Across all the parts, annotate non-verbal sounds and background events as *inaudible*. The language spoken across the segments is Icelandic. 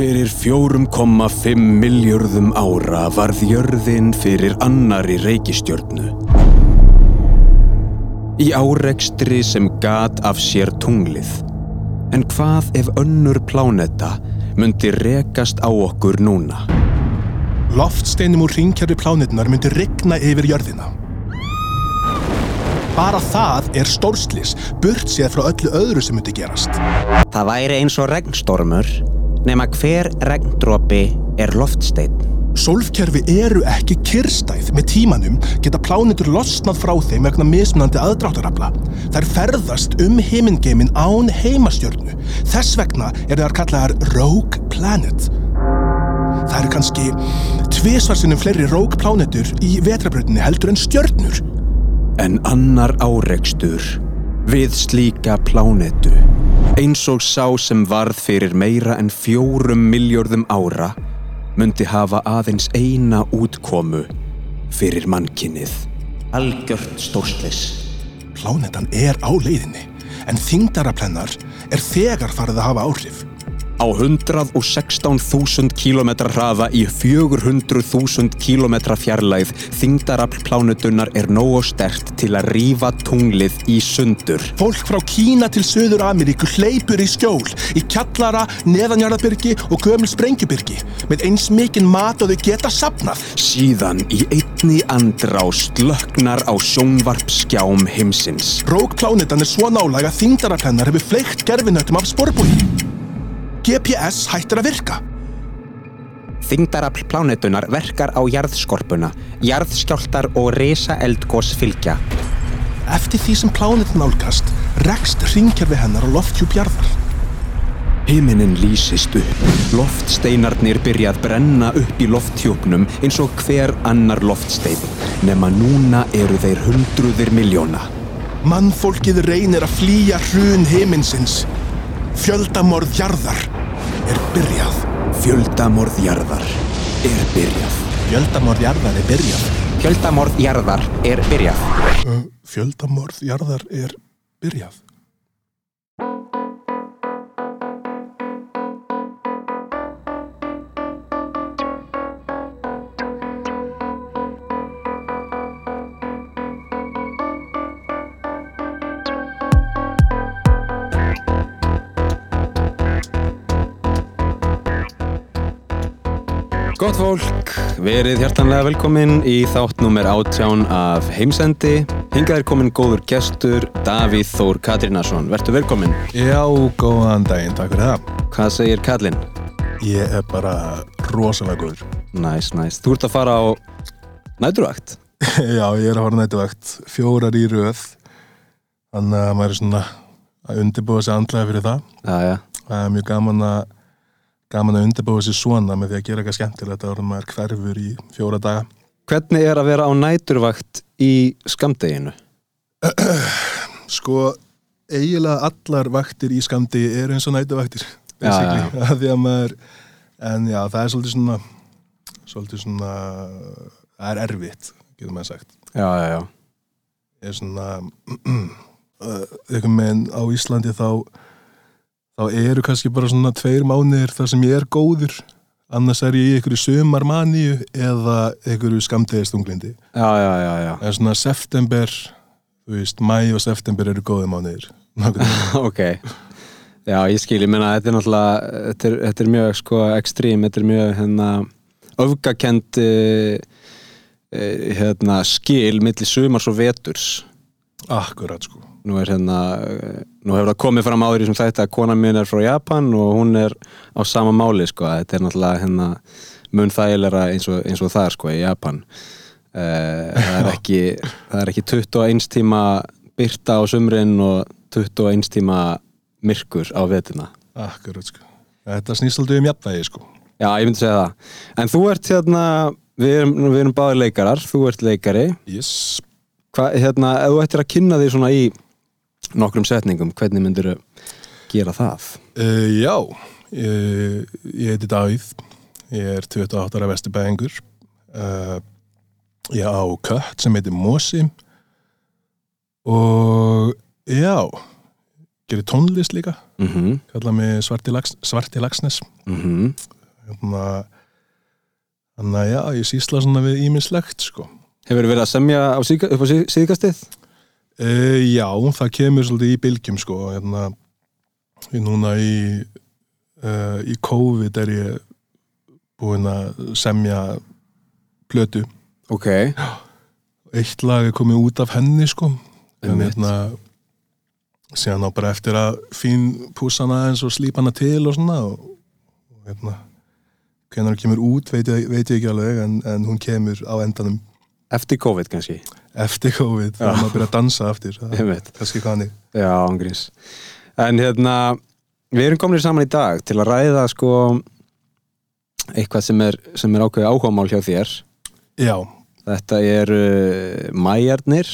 Fyrir 4,5 miljörðum ára varð jörðin fyrir annari reikistjörnu. Í árekstri sem gat af sér tunglið. En hvað ef önnur pláneta myndi rekast á okkur núna? Loftsteinum úr ringkjörfi plánetnar myndi rigna yfir jörðina. Bara það er stórslis, burt séð frá öllu öðru sem myndi gerast. Það væri eins og regnstormur, nema hver regndrópi er loftsteinn. Sólfkerfi eru ekki kyrstæð með tímanum geta plánetur losnað frá þeim vegna mismunandi aðdráttarafla. Þær ferðast um heimingeimin án heimastjörnu. Þess vegna er þar kallaðar Rogue Planet. Það eru kannski tviðsvarsinnum fleiri Rogue plánetur í vetrabröðinni heldur en stjörnur. En annar árekstur við slíka plánetu, eins og sá sem varð fyrir meira en fjórum miljörðum ára, myndi hafa aðeins eina útkomu fyrir mannkinnið. Algjört stórslis. Plánetan er á leiðinni, en þingdaraplennar er þegar farið að hafa áhrif. Á 116.000 km hraða í 400.000 km fjarlæð þingdarafl plánutunnar er nógu stert til að rífa tunglið í sundur. Fólk frá Kína til Söður Ameríku hleypur í skjól, í kjallara, neðanjarðabyrgi og gömul sprengjubyrgi með eins mikinn mat og þau geta sapnað. Síðan í einni andrá slöknar á sjónvarpskjám heimsins. Rókplánetan er svo nálag að þingdaraplennar hefur fleikt gerfinöttum af sporbúi. GPS hættir að virka. Þingdarafl plánetunar verkar á jarðskorpuna, jarðskjáltar og risa eldgós fylgja. Eftir því sem plánetin nálgast, rekst ringkerfi hennar á lofthjúp jarðar. Himinin lýsist upp. Loftsteinarnir byrja að brenna upp í lofthjúpnum eins og hver annar loftstein. Nema núna eru þeir hundruðir miljóna. Mannfólkið reynir að flýja hrun heiminsins. Fjöldamorð jarðar er byrjað. Fjöldamorð jarðar er byrjað. Fjöldamorð jarðar er byrjað. Fjöldamorð jarðar er byrjað. Uh, fjöldamorð jarðar er byrjað. Gott fólk, verið hjartanlega velkomin í þátt nummer átján af heimsendi. Hingað er komin góður gestur, Davíð Þór Katrinason. Vertu velkomin. Já, góðan daginn, takk fyrir það. Hvað segir Kallinn? Ég er bara rosalega góður. Næs, næs. Þú ert að fara á næturvakt. *laughs* Já, ég er að fara nættuvægt fjórar í röð. Þannig að maður er svona að undirbúa sig andlega fyrir það. Já, já. Það er mjög gaman að gaman að undirbúa sig svona með því að gera eitthvað skemmtilegt að maður hverfur í fjóra daga. Hvernig er að vera á næturvakt í skamdeginu? *clears throat* Sko, eiginlega allar vaktir í skamdi er eins og nætuvaktir. Já, já. já. *laughs* Því að maður, en já, það er svolítið svona, svolítið svona, það er erfitt, getur maður sagt. Já, já, já. Ég er svona, *clears throat* einhvern veginn á Íslandi þá, þá eru kannski bara svona tveir mánuðir þar sem ég er góður. Annars er ég í einhverju sumarmaníu eða einhverju skamdegistunglindi. Já, já, já, já. En svona september, þú veist, mæ og september eru góði. Nákvæmlega. *laughs* ok. Já, ég skil, ég meina, þetta er náttúrulega, þetta er, þetta er mjög, sko, ekstrím, þetta er mjög, hérna, öfgakend, eh, hérna, skil milli sumars og veturs. Akkurat, sko. Nú er hérna, nú hefur það komið fram áður í sem þetta að kona mín er frá Japan og hún er á sama máli, sko, þetta er náttúrulega, hérna, mun þægilega eins og, eins og það sko, í Japan. Uh, það er ekki, það er ekki 21 tíma byrta á sumrin og 21 tíma myrkur á vetina. Akkurat, sko. Þetta snýst aldrei um jafnvægi, sko. Já, ég myndi segja það. En þú ert hérna, við erum, við erum báðir leikarar, þú ert leikari. Yes. Hvað, hérna, ef þú ættir að kynna því svona í nokkrum setningum, hvernig myndir gera það? Uh, já, ég, ég heiti Davíð, ég er 28 ára vesturbæðingur, uh, ég á kött sem heitir Mosi. Og já, gerir tónlist líka. Mhm, kalla mig Svarti, Lags, Svarti Lagsnes mhm. Hérna þannig að já, ég sísla svona við ímislegt sko. Hefur verið að semja á síka, upp á sí- síðkastið? E, já, það kemur svolítið í bylgjum sko hérna núna í uh, í COVID er ég búinn að semja plötu. Ok, eitt lag er komið út af henni sko en hérna síðan á bara eftir að fín púsana eins og slípa hana til og svona og, og hérna hvernig hún kemur út veit ég, veit ég ekki alveg en, en hún kemur á endanum. Eftir COVID kannski eftir COVID Já. þegar maður byrja að dansa aftur kannski kannig Já, ángríns En hérna, við erum komin saman í dag til að ræða sko eitthvað sem er, sem er ákveðið áhugamál hjá þér. Já, Þetta er uh, mæjarnir.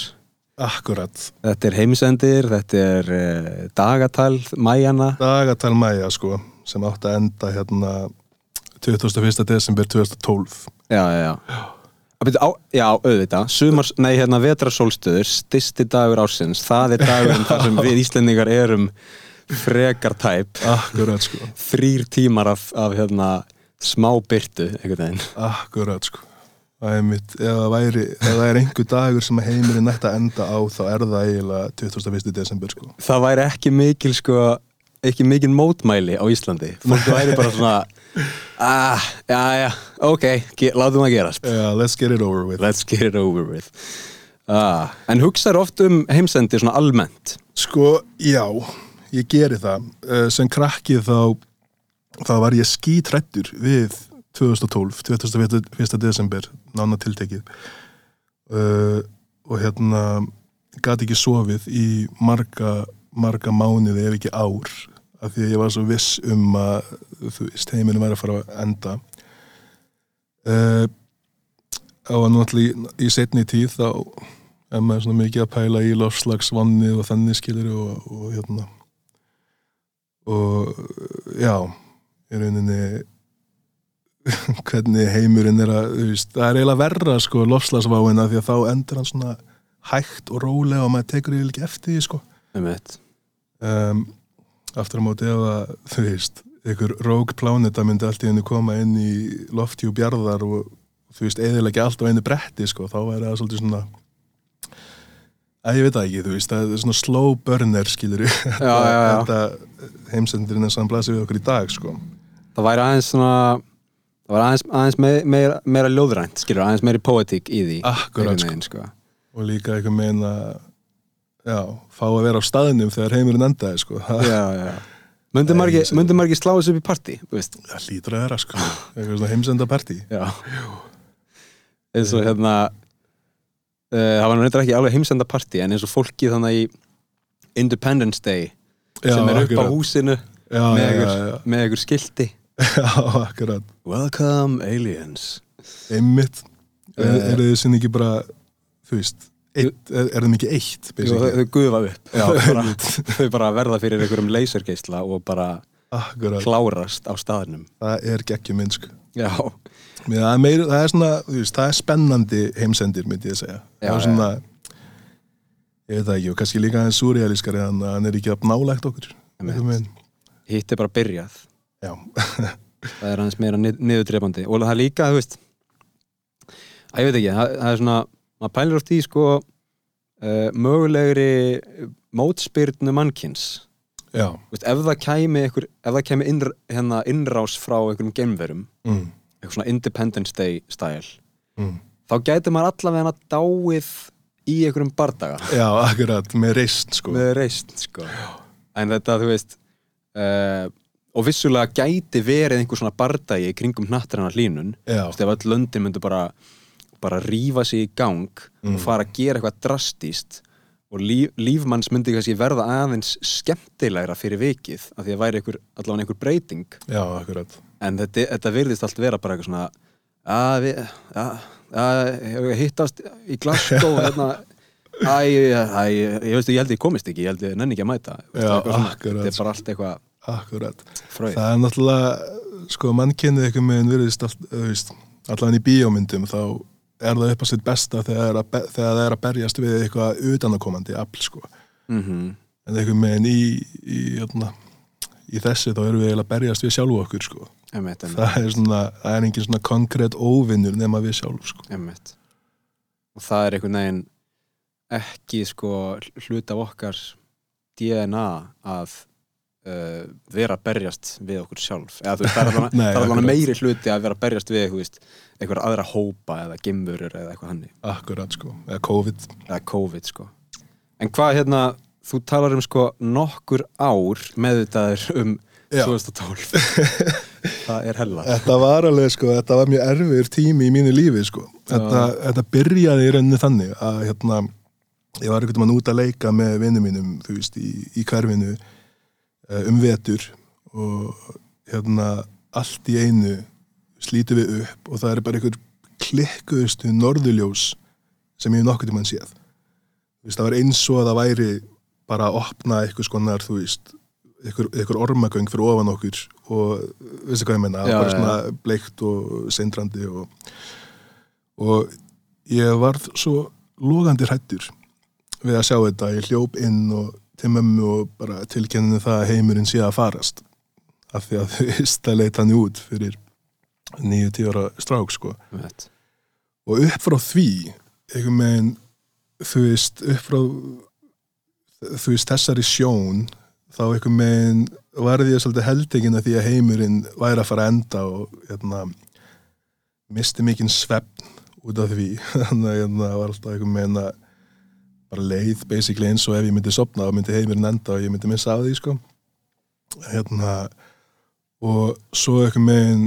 Akkurat. Þetta er heimsendir, þetta er uh, dagatal mæjana dagatal mæja sko sem átti að enda hérna 21. desember 2012 Já, já, já. Að á, Já, auðvitað, sumars, nei hérna vetrasólstöður, stysti dagur ársins. Það er dagurinn þar sem við Íslendingar erum frekar tæp. Akkurat sko, þrýr tímar af, af hérna smá byrtu, einhvern veginn. Akkurat sko. Það er mitt, ef það væri ef það er einhver dagur sem heimurinn nætti að enda á þá er það eiginlega 21. desember sko. Það væri ekki mikil sko ekki mikil mótmæli á Íslandi. Fólk væri bara svona *laughs* ah, já, já, ok, látum það gerast. Yeah, let's get it over with. Let's get it over with. Ah, en hugsaður oft um heimsendir svona almennt. Sko, já, ég geri það. Uh, sem krakki þá þá var ég skítrættur við 2012, 21. desember nána tiltekið. Uh, og hérna gati ekki sofið í marga marga mánuði ef ekki ár af því að ég var svo viss um að þú veist, heiminu væri að fara að enda. Uh, og náttúrulega í, setni tíð þá er maður svona mikið að pæla í lofslagsvanni og þannig skilur og, og hérna. Og já í rauninni *laughs* hvernig heimurinn er að veist, það er eiginlega verra sko lofslagsváina því að þá endur hann svona hægt og rólega og maður tekur yfir ekki eftir því sko. Um eitt um, aftur á móti ef að þú veist, ykkur rogue pláneta myndi allt í henni koma inn í loftjú bjarðar og þú veist, eðilega allt á einu bretti sko, þá er það svolítið svona að ég veit ekki, þú veist, það er svona slow burner skilur já. *laughs* þetta heimsendurinn hann blasir við okkur í dag sko, það væri aðeins svona það var aðeins, aðeins me, meira, meira ljóðrænt skilur, aðeins meiri poetík í því einhvern veginn, sko. og líka eitthvað meina já, fá að vera á staðnum þegar heimurinn endaði sko, já, já. Myndi maður ekki slá þessu upp í partí, þú veist? það lítur að vera sko eitthvað svona heimsenda partí Já. eins og hérna uh, það var reyndar ekki alveg heimsenda partí en eins og fólki þannig í Independence Day sem er upp á akkurat. húsinu já, með, já, ykkur, já, já, *laughs* já, akkurat Welcome aliens einmitt, er, Eh. er þið sinni ekki bara þú veist, eitt, er, þeim ekki eitt Jú, þau, gufa upp. Já, *laughs* bara, þau bara verða fyrir einhverjum lasergeisla og bara akkurat, klárast á staðnum. Það er geggjum minn já, Mér, það, er meir, það er svona, veist, það er spennandi heimsendir, myndi ég að segja. Já, það er svona ég veit það ekki, og kannski líka aðeins súrealískari en hann er ekki að nálægt okkur hitt er bara byrjað. *laughs* Það er aðeins meira nið, niðurdrepandi. Og það er líka, þú veist að ég veit ekki, það, það er svona maður pælir oft í sko uh, mögulegri mótspyrnu mannkins veist, ef það kæmi einhver, ef það kæmi innr, hérna, innrás frá einhverjum gemverum mm, eitthvað svona Independence Day style mm. þá gæti maður allavega dáið í einhverjum bardaga. Já, akkurat, með reist sko. Með reist sko. en þetta þú veist uh, og vissulega gæti verið einhver svona bardagi kringum Þú veist, ef öll löndin myndu bara bara rífa sig í gang Mm. og fara að gera eitthvað drastíst og líf, lífmanns myndi kannski verða aðeins skemmtilegra fyrir vikið af því að væri einhver, allavega einhver breyting. Já, akkurat. En þetta, þetta virðist allt vera bara eitthvað svona að við að, að, að hittast í Glasgow *laughs* hérna. Æ, ég veist ég held ég komist ekki, ég held ég nenni ekki að mæta. Já, akkurat, Þetta er bara allt eitthvað akkurat. fröð það er náttúrulega, sko, mannkynið eitthvað með virðist allt, veist allavega í bíómyndum, þá er það upp á sitt besta þegar, það er að er berjast við eitthvað utanakomandi afl, sko mm en einhvern veginn í, í, hérna, í þessi þá erum við eiginlega að berjast við sjálfu okkur sko. Emmett, emmett, það er svona, það er engin svona konkrétt óvinnur nema við sjálf sko. emmett og það er einhvern veginn ekki sko hlut af okkar DNA að uh, vera að berjast við okkur sjálf. Eða þú veist, það er alveg, *laughs* Nei, það er alveg meiri hluti að vera að berjast við einhver aðra hópa eða gimmurur eða eitthvað hannig, akkurat sko, eða COVID. Eða COVID sko. En hvað hérna, þú talar um sko nokkur ár meðvitaður um Já. 2012 *laughs* það er hella. Þetta var alveg sko, þetta var mjög erfiður tími í mínu lífi sko. Þetta, þetta byrjaði í rauninni þannig að hérna, ég var einhvern veginn út að leika með vinnum mínum, þú veist, í, í hverfinu um vetur og hérna allt í einu slítum við upp og það er bara einhver klikkuðustu norðuljós sem ég hef nokkuð tímann séð. Þú veist, það var eins og að það væri bara að opna eitthvað skonar, þú veist, einhver ormagöng fyrir ofan okkur og veistu hvað ég menna, Já, bara svona bleikt og sindrandi og, og ég varð svo logandi hrættur við að sjá þetta, ég hljóp inn og til mömmu og bara tilkenninu það að heimurinn sé að farast. Af því að *laughs* þau veist að leita hann út fyrir nýju tíu ára strák sko. Emmett. og upp frá því einhvern veginn þú veist, upp frá þú veist, þessari sjón þá einhvern veginn varði ég svolítið heldegin að því að heimurinn væri að fara að enda og hérna misti mikinn svefn út af því. *laughs* Þannig að hérna var alltaf einhvern veginn að bara leið basically eins og ef ég myndi sopna og myndi heimurinn enda og ég myndi missa af því sko. Hérna og svo einhvern veginn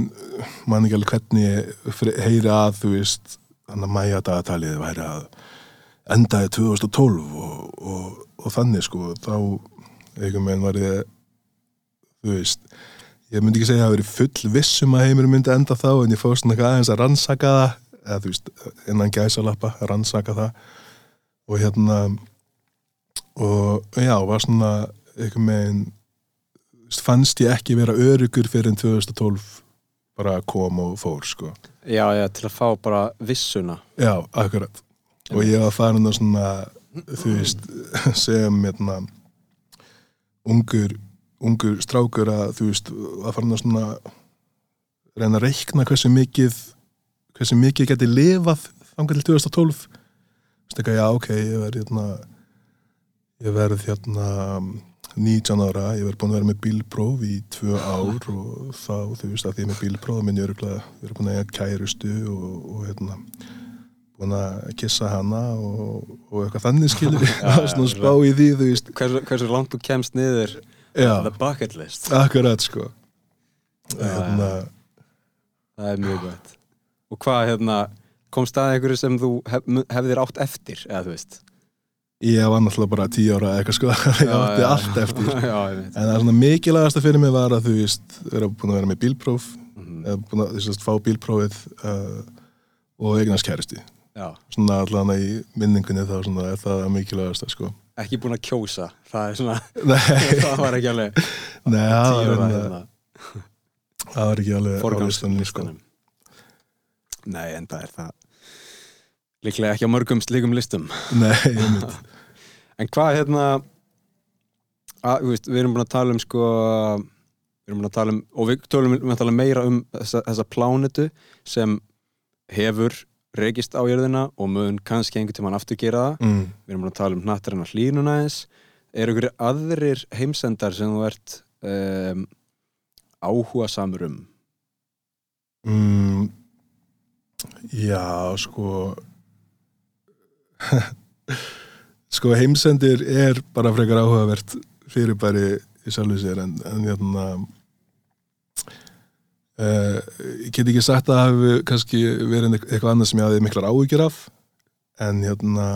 man ekki alveg hvernig heyri að þú veist þannig að mæja dagatalið væri að endaði 2012 og, og, og þannig sko. Þá einhvern veginn var ég þú veist ég myndi ekki segja að það verið full vissum að heimurinn myndi enda þá en ég fór svona eitthvað aðeins að rannsaka það eða þú veist, innan gæsalappa að rannsaka það og hérna og já, var svona þú veist, fannst ég ekki vera örugur fyrir en 2012 bara kom og fór sko. Já, já, til að fá bara vissuna. Já, akkurat. Og ég var farin að svona þú veist, *laughs* sem hérna, ungur ungur strákur að þú veist, að farin að svona reyna að reikna hversu mikið hversu mikið geti lifað þangar til 2012 ekki, já, ok, ég verð hérna ég verð hérna 19 ára, ég verð búin að vera með bílpróf í tvö ár og þá, þú veist, að því ég er með bílpróf minn ég öruglega, ég er búin að eiga kærustu og, og hérna búin að kissa hana og, og eitthvað þannig skilur *laughs* Já, svona spá í því, þú veist. Hversu, hversu langt þú kemst niður the bucket list. Akkurat sko. Hérna, það er mjög gott. Og hvað hérna komst það einhverju sem þú hef, hefðir átt eftir eða þú veist? Ég var náttúrulega bara tíu ára eitthvað sko, *laughs* ég átti allt eftir. *laughs* Já, ég veit en það er svona mikilvægasta fyrir mig var að þú veist, vera búin að vera með bílpróf Mhm. eða búin að þú veist, fá bílprófið uh, og eignast kæristi já, svona allan í minningunni þá svona er það mikilvægasta sko. Ekki búin að kjósa það er svona, *laughs* það var ekki alveg nei það var, hérna, hérna. Það var ekki alveg á listanum, sko. nei, en það er það líklega ekki á mörgum slíkum listum. Nei, *laughs* mynd En hvað hérna að, veist, við erum búin að tala um sko við erum búin að tala um og við tölum við að tala meira um þessa, þessa plánetu sem hefur rekist á jörðina og mun kannski einhvern tímann aftur gera það. Mm. við erum búin að tala um hnattarinn á hlínuna eins eru ykkur aðrir heimsendar sem þú ert um, áhuga samur um? Mm, já, sko *laughs* sko heimsendir er bara frekar áhugavert fyrirbæri í sjálfu sér en, en hérna uh, ég get ekki sagt að það hafi kannski verið eit- eitthvað annað sem ég hafði miklar áhyggjur af en hérna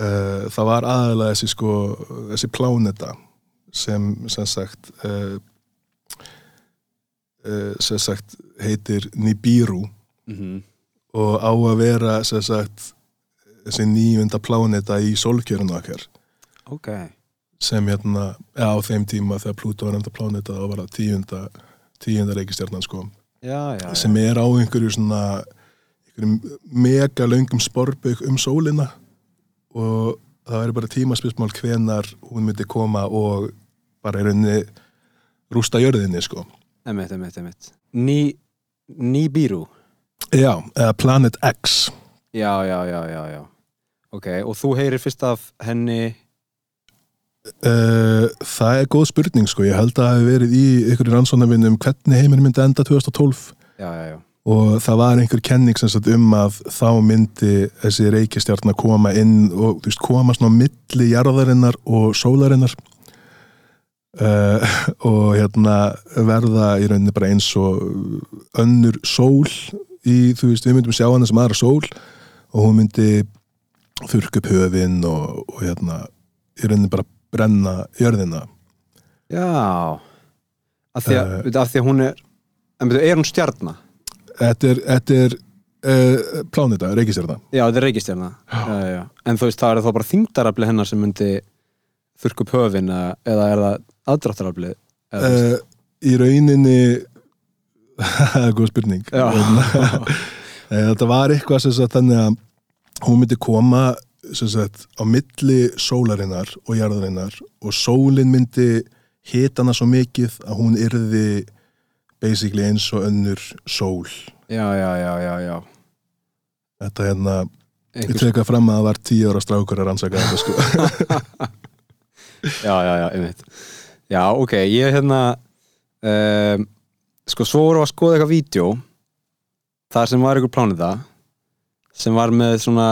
uh, það var aðalega þessi sko þessi pláneta sem sem sagt uh, sem sagt heitir Nibiru mm -hmm. og á að vera sem sagt þessi nýjunda pláneta í sólkjörnu okkar. Ok, sem hérna, ja, á þeim tíma þegar Pluto var enda pláneta þá var það tíunda tíunda reikistjarnan sko. Já, já, sem er á einhverju svona einhverju mega löngum sporbauk um sólina. Og það væri bara tímaspilsmál hvenar hún myndi koma og bara í rauninni rústa jörðinni sko. Emitt, emitt, emitt Ný, Nibiru Já, eða Planet X. Já, já, já, já, já Ok, og þú heyrir fyrst af henni? Uh, það er góð spurning sko, ég held að það hefur verið í ykkur rannsónavinnu um hvernig heiminn myndi enda 2012 Já, já, já. Og það var einhver kenning sem sagt um að þá myndi þessi reykjastjarn að koma inn og þú veist, koma svona á milli jarðarinnar og sólarinnar. Uh, *laughs* og hérna verða í rauninni bara eins og önnur sól í, þú veist, við myndum sjá hana sem aðra sól. Og hún myndi þurrka upp höfin og, og hérna í rauninni bara brenna jörðina Já Af því að, Eh. uh, af því að hún er En betur, er hún stjarna? Þetta er, þetta er uh, plánita, reykjastjarna Já, þetta er reykistjarna já. Já, já. En þú veist, það er þá bara þingdarafli hennar sem myndi þurrka upp höfin eða, er það veist- uh, Í rauninni *laughs* það er góð spurning. *laughs* Eh, Þetta var eitthvað sem þannig að hún myndi koma sagt á milli sólarinnar og jarðarinnar og sólin myndi hita hana svo mikið að hún yrði basically eins og önnur sól. Já, já, já, já, já. Þetta hérna, ég Einhvers, teka fram að það var tíu ára strákur að rannsaka þetta sko. *laughs* Já, já, já, einmitt. Já, ok, ég hérna um, sko, svo voru að skoða eitthvað vídeo þar sem var einhver plánita sem var með svona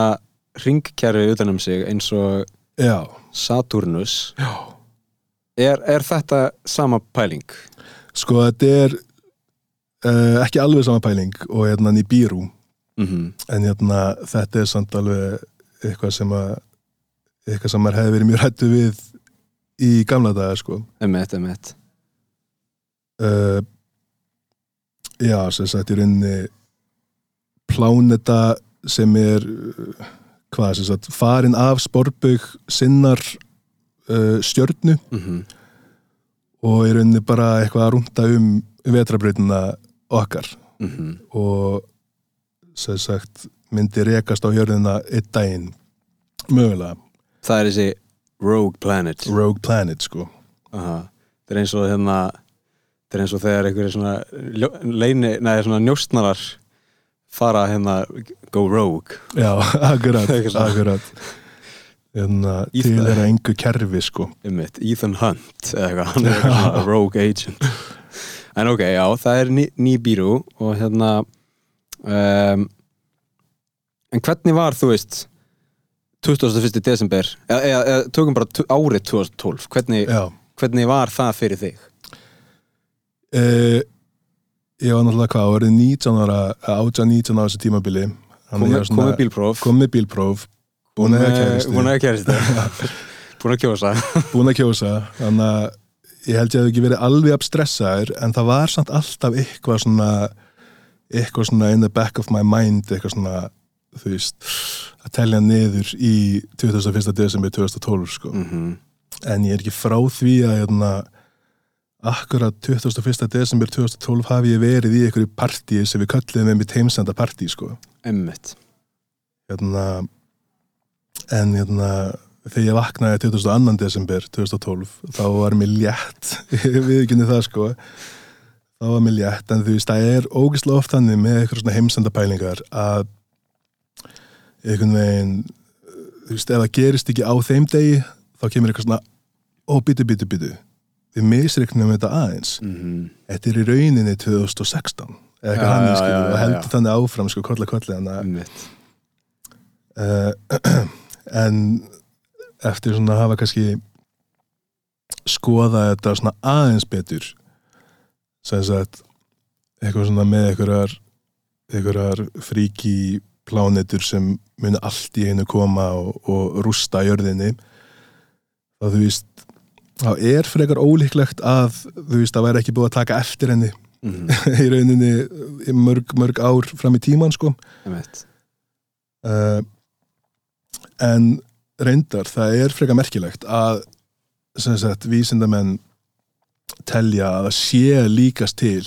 ringkerfi utan um sig eins og Já, Saturnus. Já. Er, er þetta sama pæling? Sko þetta er uh, ekki alveg sama pæling og hérna Nibiru Mm en hérna þetta er samt alveg eitthvað sem að eitthvað sem maður hefði verið mjög hættu við í gamla daga sko. Emmett, emmett uh, Já, sem sagt í rauninni pláneta sem er uh, hvað sem sagt farin af sporbaug sinnar uh, stjörnu. Mm og í rauninni bara eitthvað að rúnda um vetrabrautina okkar. -hmm. og sem sagt myndi rekast á jörðina einn daginn mögulega. Það er þessi Rogue Planet. Rogue Planet sko. Aha. Það er eins og hérna Það er eins og þegar einhverjir svona leini, neða svona njóstnarar fara hérna go rogue. Já, *laughs* akkurat, akkurat. Hérna, Í til er engu kerfi sko. Einmitt, Ethan Hunt eða eitthvað, er rogue agent. En ok, já, það er ný, ný bíru og hérna um, en hvernig var þú veist 21. desember eða, eða, eða tökum bara árið 2012 hvernig, hvernig var það fyrir þig? uh, ég var náttúrulega hvað, orðið 19 ára 18-19 ára þessu tímabili. Ég komið bílpróf. Kom með bílpróf. Búin að búin að kæristu *laughs* búin að kjósa. Búin að kjósa. Þannig að ég held ég að ekki verið alveg abstressaður en það var samt alltaf eitthvað svona eitthvað svona in the back of my mind eitthvað svona þú veist að telja niður í 21. desember 2012 sko. Mm en ég er ekki frá því að hérna, akkurat 21. desember 2012 hafi ég verið í einhverju partíi sem við kölluðum með mitt heimsenda partí sko emmitt hérna, en hérna, þegar ég vaknaði 22. desember 2012 þá var mér létt *laughs* við ekki það sko þá var mér létt en þú veist það er ógislega oft þannig með eitthvað svona heimsendapælingar að einhvern veginn þú veist ef það gerist ekki á þeim degi þá kemur eitthvað svona ó byttu byttu byttu við misreiknum þetta aðeins. Mm -hmm. þetta er í rauninni 2016 eða eitthvað hann skilur og heldur þannig áfram sko kolla emmitt uh, *clears throat* en eftir svona að hafa kannski skoða þetta svona aðeins betur sem sagt eitthvað svona með einhverjar einhverjar fríki plánetur sem muni allt í einu koma og, og rústa jörðinni þá þú veist þá er frekar ólíklegt að þú veist það væri ekki búið að taka eftir henni mm *laughs* í rauninni í mörg, mörg ár fram í tíman sko. Uh, en reyndar það er frekar merkilegt að sem sagt vísindamenn telja að það sé líkast til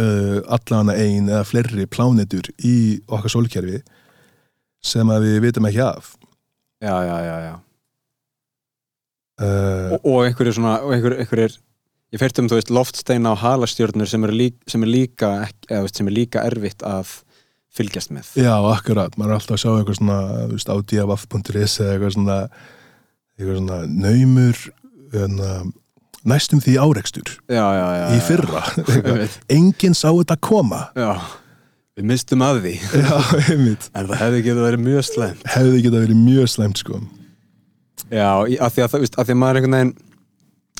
uh, allana ein eða fleiri plánetur í okkar sólkerfi sem að við vitum ekki af. Já, já, já, já. uh, Og, og einhverju svona og einhverju, einhverju ég fyrst um, þú veist, loftsteina og halastjörnur sem er, lík, sem er líka eða, sem er líka erfitt að fylgjast með. Já, akkurat, maður er alltaf að sjá eitthvað svona veist, á diavaf.is eða eitthvað svona eitthvað svona naumur hérna, næstum því árekstur já, já, já, í fyrra. *laughs* Enginn sá þetta koma. Já, við mistum að því. En það hefði getið verið mjög slæm hefði geta verið mjög slæmt sko já, af því að, það, af því að maður er einhvern veginn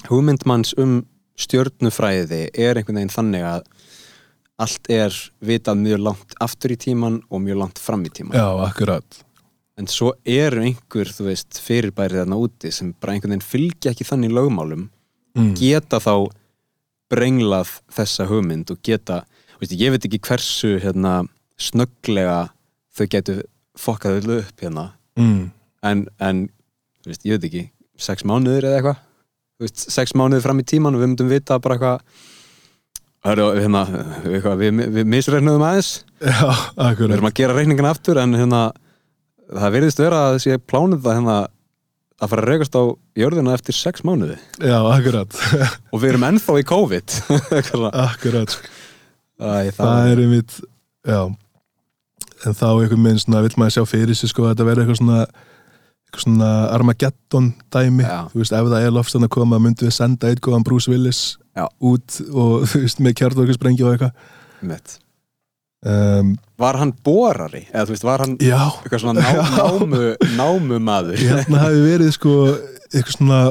hugmyndmanns um stjörnufræði er einhvern veginn þannig að allt er vitað mjög langt aftur í tíman og mjög langt fram í tíman Já, akkurat en svo eru einhver, þú veist, fyrirbærið þarna úti sem bara einhvern veginn fylgja ekki þannig lögmálum mm. geta þá brenglað þessa hugmynd og geta, veist, ég veit ekki hversu hérna, snögglega þau getur fokkað upp hérna Mm. en, en veist, ég veit ekki, sex mánuður eða eitthvað? Sex mánuður fram í tíman og við myndum vita bara eitthvað hérna, eitthvað, við, við misreiknuðum aðeins. Já, við erum að gera reikningin aftur en hérna, það virðist vera að þessi plánum það hérna að fara að reykast á jörðina eftir sex mánuði. Já, akkurat. *laughs* Og við erum ennþá í COVID. *laughs* Akkurat. Æ, það, Það er einmitt Já. En þá einhvern veginn vill maður sjá fyrir sig sko að þetta verði eitthvað svona eitthvað svona Armageddon dæmi. Já. þú veist, ef það er lofstand að koma myndum við senda eitt góðan Bruce Willis Já. út og *laughs* þú veist, með kjartorkusprengju og eitthvað. Um, Var hann borari? Eða þú veist, var hann Já, eitthvað svona ná, *laughs* námu, námumaður? hérna hafi verið sko eitthvað svona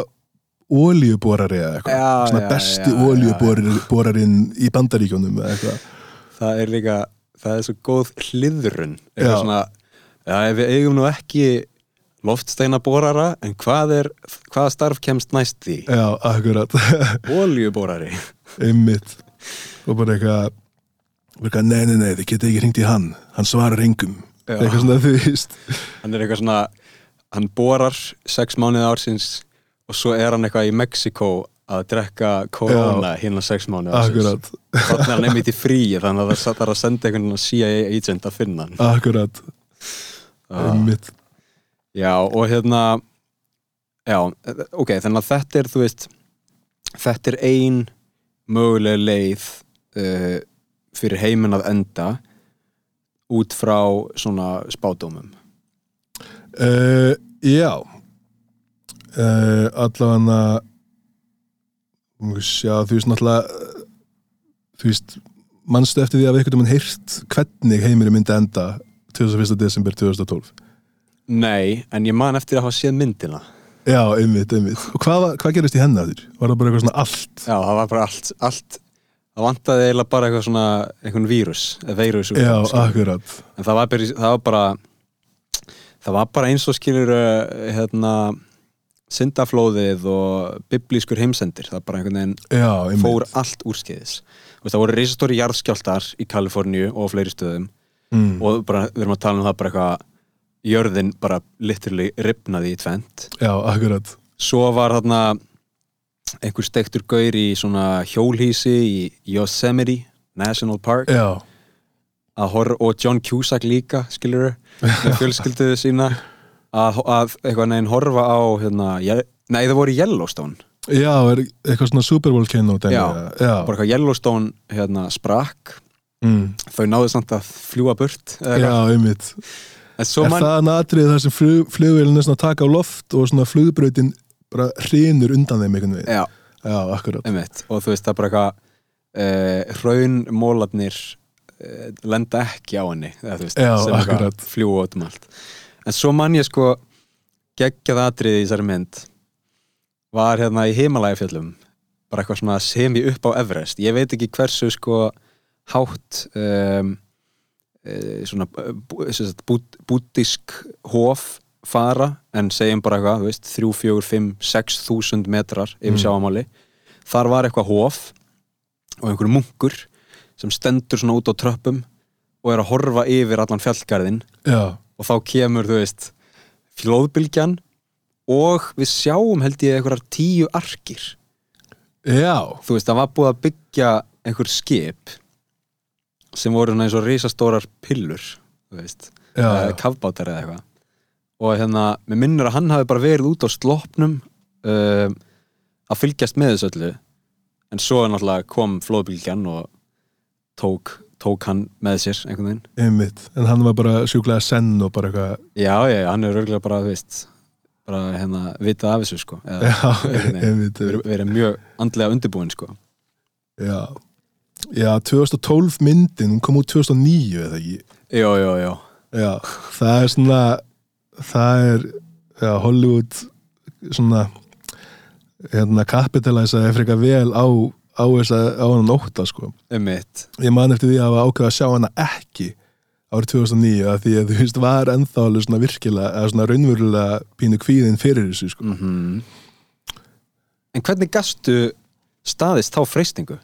ólíuborari eða eitthvað. Svona besti ólíuborarinn í bandaríkjónum eða eitthvað. Það er líka, það er svo góð hliðrun. Eitthvað svona, ef við eigum nú ekki loftsteina borara en hvað er, hvaða starf kemst næst því? Já, akkurat. *laughs* Oljuborari einmitt. Og bara eitthvað nei, nei, nei, þið getið ekki hringt í hann. Hann svarar engum. Já. eitthvað svona þú veist. Hann er eitthvað svona, hann borar sex mánuði ársins og svo er hann eitthvað í Mexiko að drekka korona hérna sex mánuði ársins. Akkurat, þannig er hann *laughs* einmitt í fríi þannig að það þarf að senda einhvern CIA agent að finna hann. Akkurat. Ah. Já, og hérna já, ok, þannig að þetta er þú veist, þetta er ein möguleg leið uh, fyrir heiminn að enda út frá svona spádómum uh, já uh, allavega já, þú veist náttúrulega þú veist mannstu eftir því að við einhvern veginn heyrt hvernig heimurinn myndi enda 21. desember 2012 Nei, en ég man eftir að hafa séð myndina. Já, einmitt, einmitt. Og hvað, var- hvað gerist í henni að þér? var það bara eitthvað svona allt? Já, það var bara allt, allt. Það vantaði eiginlega bara eitthvað svona einhvern vírus, eða vírus já, akkurat. En það var bara, það var bara það var bara eins og skilur hérna syndaflóðið og biblískur heimsendir. Það bara einhvern veginn já, einmitt. fór allt úrskeiðis. Þú veist, það voru reisastóri jarðskjáltar í Kaliforníu og á fleiri stöðum. Mm. og bara, við erum að tala um það bara eitthvað jörðin bara literally ripnaði í tvent já, akkurat. Svo var þarna einhver stektur gaur í svona hjólhísi í Yosemite National Park. Já, og John Cusack líka skilur með *laughs* fjölskylduðu sína. Að, að eitthvað neginn horfa á hérna, nei það voru Yellowstone. Já, eitthvað svona Super Bowl kynno Já. já. bara eitthvað Yellowstone hérna, sprakk. Mm. þau náðu samt að fljúa burt já, einmitt er mann það natrið þar sem flug, flugvélinn er svona að taka á loft og svona flugbrautin bara hrinur undan þeim einhvern veginn? Já, já, einmitt, og þú veist það er bara eitthvað uh, raunmólarnir uh, lenda ekki á henni eða, veist, Já, sem eitthvað akkurat. fljúa út um allt. En svo mann ég sko geggjað atriði í þessari mynd var hérna í Himalægafjöllum bara eitthvað svona sem ég upp á Everest. Ég veit ekki hversu sko hátt um, svona eh, bú- sem sagt, bút, búdísk hof fara en segjum bara eitthvað, veist, 3, 4, 5, 6 þúsund metrar yfir Mm. sjáamáli þar var eitthvað hof og einhver munkur sem stendur svona út á tröppum og er að horfa yfir allan fjallgarðin já, og þá kemur, þú veist flóðbylgjan og við sjáum held ég einhverjar tíu arkir. Já, þú veist, það var búið að byggja einhver skip sem voru svona eins og risastórar pillur eða já. kafbátar eða eitthvað. Og hérna, mér minnir að hann hafi bara verið út á sloppnum um, að fylgjast með þessu öllu. En svo náttúrulega kom flóðbylgjan og tók, tók hann með sér einhvern veginn. Einmitt, en hann var bara sjúklega senn og bara eitthvað, já, já, já, hann er örgulega bara, veist bara hérna, vitað af þessu sko eða, já, einmitt. Verið mjög andlega undirbúin sko. Já, já, 2012 myndin hún kom út 2009 eða ekki? Já, já, já, já, það er svona það er já, Hollywood svona hérna kapitalæsaði frekar vel á á þess að á hann nótta sko. Um mitt ég man eftir því að hafa ákveða að sjá hana ekki árið 2009 að því að þú veist var ennþá alveg svona virkilega eða svona raunverulega pínu kvíðin fyrir þessu sko. Mm en hvernig gastu staðist þá freystingu?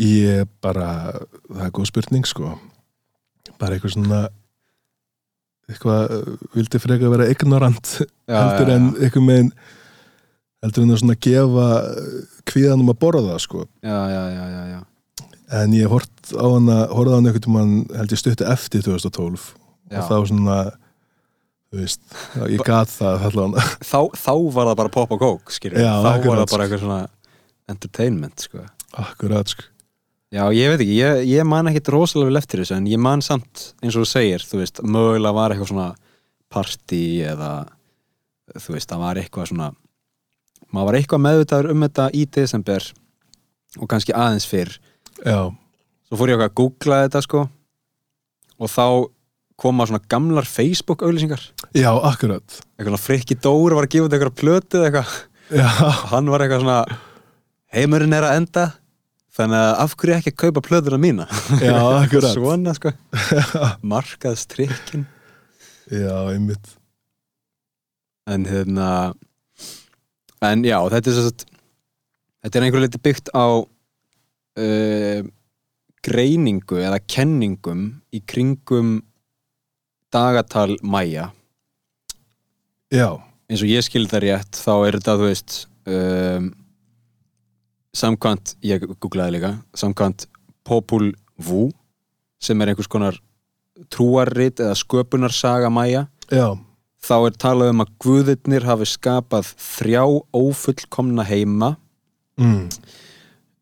Ég bara, það er góð spurning sko. Bara eitthvað svona eitthvað, uh, vildi frekar vera ignorant Já, heldur en eitthvað með heldur en að svona gefa kvíðanum að borða sko. Já, já, já, já, já. en ég hort á hana, horfði á hana einhvern mann held ég stutti eftir 2012 Já. og þá svona þú veist, ég gat það Þá, þá var það bara pop og kók þá var það bara eitthvað svona entertainment sko. akkurat sko Já, ég veit ekki, ég, ég man ekkit rosalega vel eftir þessu en ég man samt, eins og þú segir þú veist, mögulega var eitthvað svona partí eða þú veist, það var eitthvað svona maður var eitthvað meðvitaður um þetta í desember og kannski aðeins fyrr. Já, svo fór ég okkar að googla þetta sko og þá koma svona gamlar Facebook auðlýsingar já, akkurat. Eitthvað Frikki Dór var að gefa út eitthvað plötu eða eitthvað. Já, og hann var eitthvað svona heimurinn er að enda þannig að af hverju ekki að kaupa plötuna mína já, *laughs* akkurat. Svona sko. Markaðstrykkin já, einmitt. En hérna en já, þetta er svo þetta er einhver leiti byggt á uh, greiningu eða kenningum í kringum dagatal mæja. Já, eins og ég skil það rétt þá er þetta, þú veist um, samkvæmt ég googlaði líka, samkvæmt Popul Vuh sem er einhvers konar trúarrit eða sköpunarsaga mæja já, þá er talað um að guðirnir hafi skapað þrjá ófullkomna heima. Mm.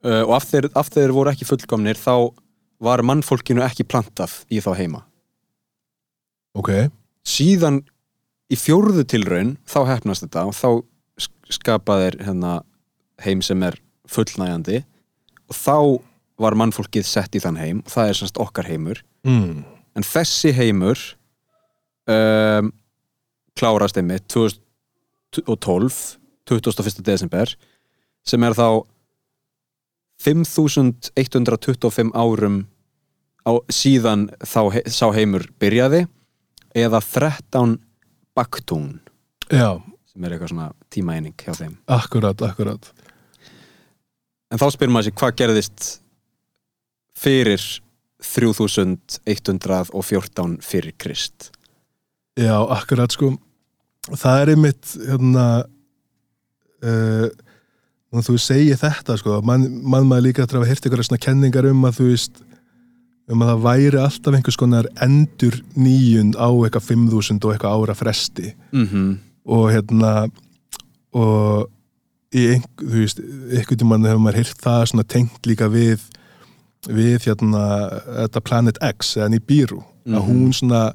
uh, og af þeir, af þeir voru ekki fullkomnir þá var mannfólkinu ekki plantað í þá heima. Ok. Síðan í fjórðu tilraun þá hefnast þetta og þá sk- skapa þeir hérna, heim sem er fullnægjandi og þá var mannfólkið sett í þann heim og það er semst okkar heimur mm. en þessi heimur um, klárast einmitt 2012 21. desember sem er þá 5125 árum á, síðan þá he, sá heimur byrjaði eða 13 baktún já, sem er eitthvað svona tímaeining hjá þeim akkurat, akkurat en þá spyrir maður sig hvað gerðist fyrir 3114 fyrir Krist? Já, akkurat sko. Það er einmitt hérna uh, þú segir þetta sko mann man maður líka að hafa hýrt ykkur svona kenningar um að þú veist um að það væri alltaf einhvers konar endur nýjund á eitthvað 5000 og eitthvað ára fresti. Mm og hérna og einhver, þú veist, einhvern tímann hefur maður hýrt það svona tengt líka við við hérna þetta Planet X eða Nibiru að Mhm. hún svona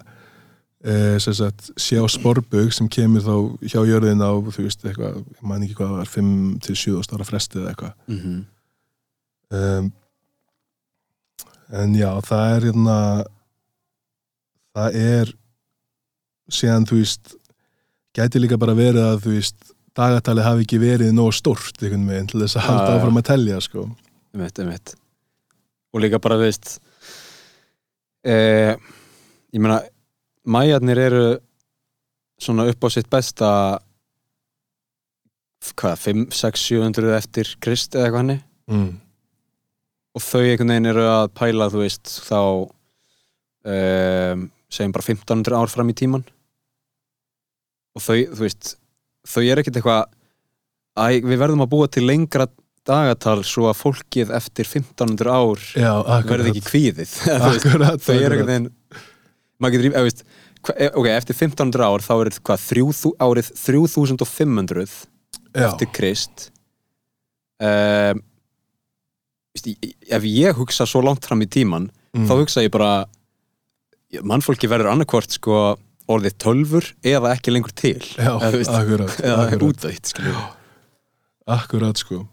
e, sagt, sé á sporbug sem kemur þá hjá jörðin á þú veist eitthvað, ég man ekki hvað það var 5 til 7 ára fresti eða eitthvað -hmm. um, en já, það er hérna það er síðan þú veist gæti líka bara verið að þú veist dagatalið hafi ekki verið nóg stórt einhvern veginn til þess að halda já. áfram að telja sko. einmitt, einmitt og líka bara, veist eh, ég meina mæjarnir eru svona upp á sitt besta hvað, 5, 6, 700 eftir Krist eða eitthvað hannig mm. og þau einhvern veginn eru að pæla þú veist þá um, segjum bara 1500 ár fram í tíman og þau, þú veist þau er ekkert eitthvað æ, við verðum að búa til lengra dagatal svo að fólkið eftir 1500 ár já, verði ekki kvíðið *laughs* akkurat, þau akkurat. einhvern veginn maður getur, veist, e- ok, eftir 1500 ár þá er hvað, þrjú, þú- árið 3500 Já, eftir Krist um, veist, ef ég hugsa svo langt fram í tíman Mm. þá hugsa ég bara mannfólki verður annarkvort sko orðið tölfur eða ekki lengur til. Já, akkurat, *laughs* eða við. akkurat sko.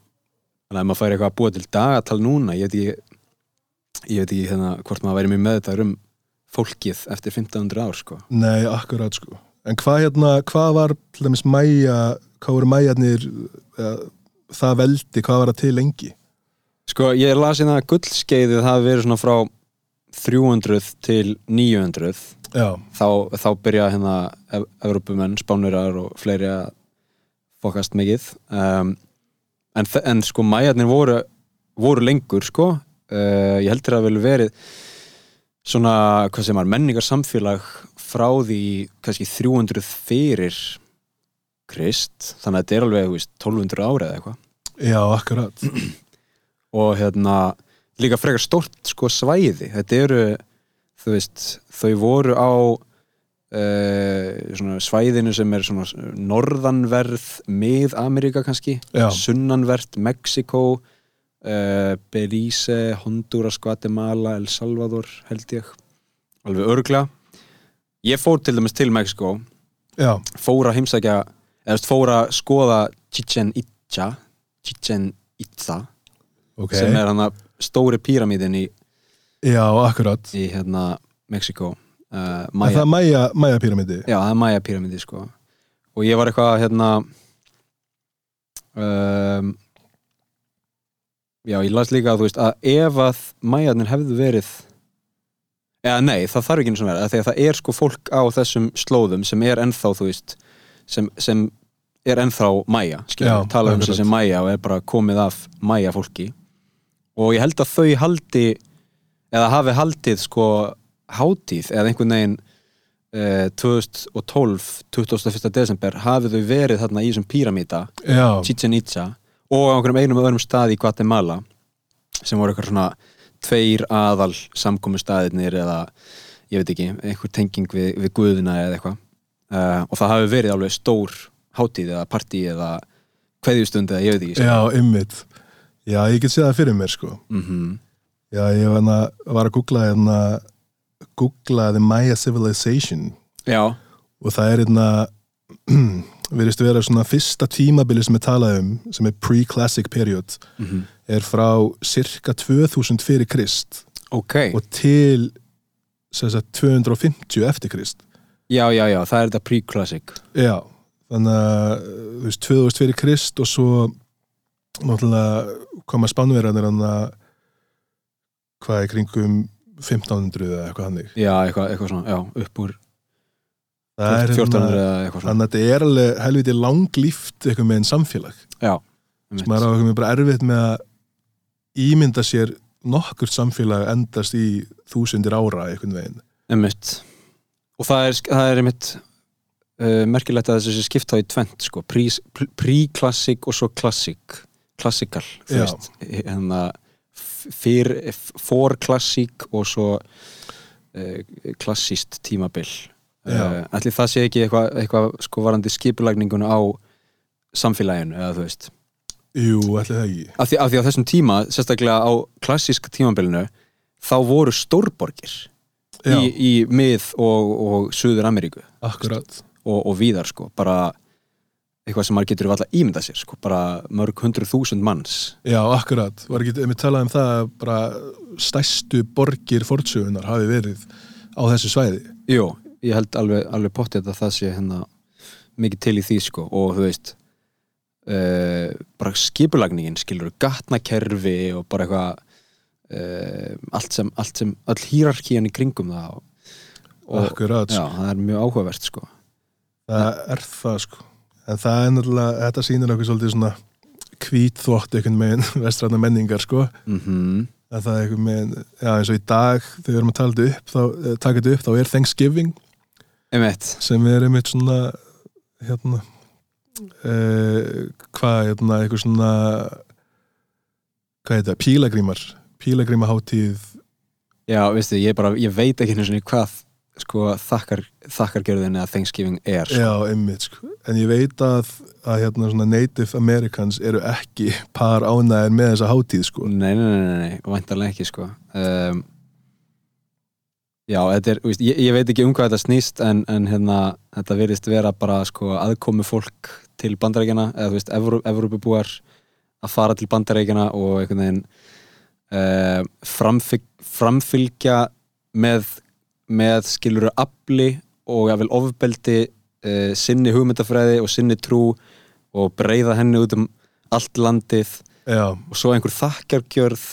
Þannig að maður færi eitthvað að búa til dagatal núna ég veit ekki ég veit ekki hérna hvort maður væri mjög með þetta um fólkið eftir 1500 ár sko. Nei, akkurat sko. En hvað hérna, hvað var til dæmis mæja, hvað voru mæjarnir uh, það veldi, hvað var það til lengi? sko ég las hérna að gullskeiðið hafi verið svona frá 300 til 900 Já, þá, þá byrja hérna Ev Evrópumenn, Spánurar og fleiri að fokast mikið. Um, en, en sko mæjarnir voru, voru lengur sko. Uh, ég heldur að vel verið svona, hvað sem var, menningar samfélag frá því kannski 300 fyrir Krist, þannig að þetta er alveg veist, 1200 ára eða eitthvað. Já, akkurat. Og hérna líka frekar stórt sko svæði. Þetta eru, þú veist þau voru á uh, svæðinu sem er norðanverð mið-Ameríka kannski, Já. sunnanvert Mexiko uh, Belize, Honduras Guatemala, El Salvador held ég, alveg örgla ég fór til dæmis til Mexiko Já, fór að heimsækja eða fór að skoða Chichen Itza Chichen Itza ok. sem er hann að stóri píramídin í, Já, akkurat. Í hérna Mexiko uh, Maya, það mæja, mæja píramidi já það er Maya píramídi sko. Og ég var eitthvað hérna um, já ég las líka að þú veist að ef að Mayaðnir hefðu verið eða nei það þarf ekki eins og því að það er sko fólk á þessum slóðum sem er ennþá þú veist sem, sem er ennþá Maya Já, skilur, tala um akkurat. sem Maya og er bara komið af Maya fólki og ég held að þau haldi eða hafi haldið sko hátíð eða einhvern veginn eh, 2012 21. desember hafið þau verið þarna í þessum píramíta Chichen Itza og á einhverjum einum öðrum stað í Guatemala sem voru eitthvað svona tveir aðal samkomu staðirnir eða ég veit ekki, einhver tenging við, við guðuna eða eitthvað. Uh, og það hafi verið alveg stór hátíð eða partí eða kveðjustund eða ég veit ekki já, ymmit Já, ég get séð það fyrir mér sko. Mm Já, ég var, hana, var að googla hérna googla the Maya Civilization. Já, og það er hérna *clears throat* verðist vera svona fyrsta tímabili sem er talað um sem er pre-classic period mm er frá cirka 2000 fyrir Krist ok. og til sagt, 250 eftir Krist. Já, já, já, það er þetta pre-classic. Já, þannig að þú veist, 2000 fyrir Krist og svo náttúrulega koma spánverðanir hann að hvað er kringum 1500 eða eitthvað hannig já, eitthvað, eitthvað svona, já, upp úr það er 1400 hérna eða eitthvað svona. Þannig að þetta er alveg helviti langlíft eitthvað með einn samfélag. Já, sem maður á eitthvað bara erfitt með að ímynda sér nokkurt samfélag endast í þúsundir ára einhvern veginn. Einmitt. Og það er, það er einmitt uh, merkilegt að þessi skipta í tvent sko, Pre- pre-classic og svo classic classical, þú veist. Hérna fyrir, for classic og svo uh, klassíst tímabil. Já. uh, Ætli það sé ekki eitthvað, eitthvað sko varandi skipulagninguna á samfélaginu, eða þú veist? Jú, ætli það ekki. Af því, af því á þessum tíma, sérstaklega á klassíska tímabilinu þá voru stórborgir í, í mið og, og Suður Ameríku akkurat. Og, og víðar sko, bara eitthvað sem maður getur alltaf ímyndað sér sko, bara mörg hundruð þúsund manns. Já, akkurat, var ekki, við talaðum það að bara stærstu borgir fortsögunar hafi verið á þessu svæði? Jú, ég held alveg, alveg pottið að það sé hérna mikið til í því sko og þú veist uh, bara skipulagningin skilur gatnakerfi og bara eitthvað uh, allt sem, allt sem all hýrarkían í kringum það og, og Akkurat, já, sko. það er mjög áhugavert sko. Það er það sko en það er náttúrulega, þetta sýnir okkur svolítið svona hvít þvott einhvern megin *laughs* vestræna menningar sko. Mm að það er einhvern megin, já eins og í dag þegar við erum að tala þetta upp, þá, eh, taka þetta upp þá er Thanksgiving. Emmett, sem er einmitt svona hérna uh, hvað, hérna, eitthvað svona hvað heit það, pílagrímar. Pílagrímaháttíð já, veistu, ég bara, ég veit ekki einu sinni hvað sko þakkar, þakkargjörðin eða Thanksgiving er sko. Já, einmitt sko. En ég veit að, að hérna Native Americans eru ekki par ánæðir með þessa hátíð sko. Nei, nei, nei, nei, nei, væntanlega ekki sko um, Já, þetta er, veist, ég, ég veit ekki um hvað þetta snýst en, en hérna, þetta virðist vera bara sko aðkomi fólk til bandarækjana eða þú veist, Evrópubúar að fara til bandarækjana og einhvern veginn uh, framfylg, framfylgja með, með skiluru afli og jáfnvel ofbeldi uh, sinni hugmyndafræði og sinni trú og breyða henni út um allt landið. Já, og svo einhver þakkargjörð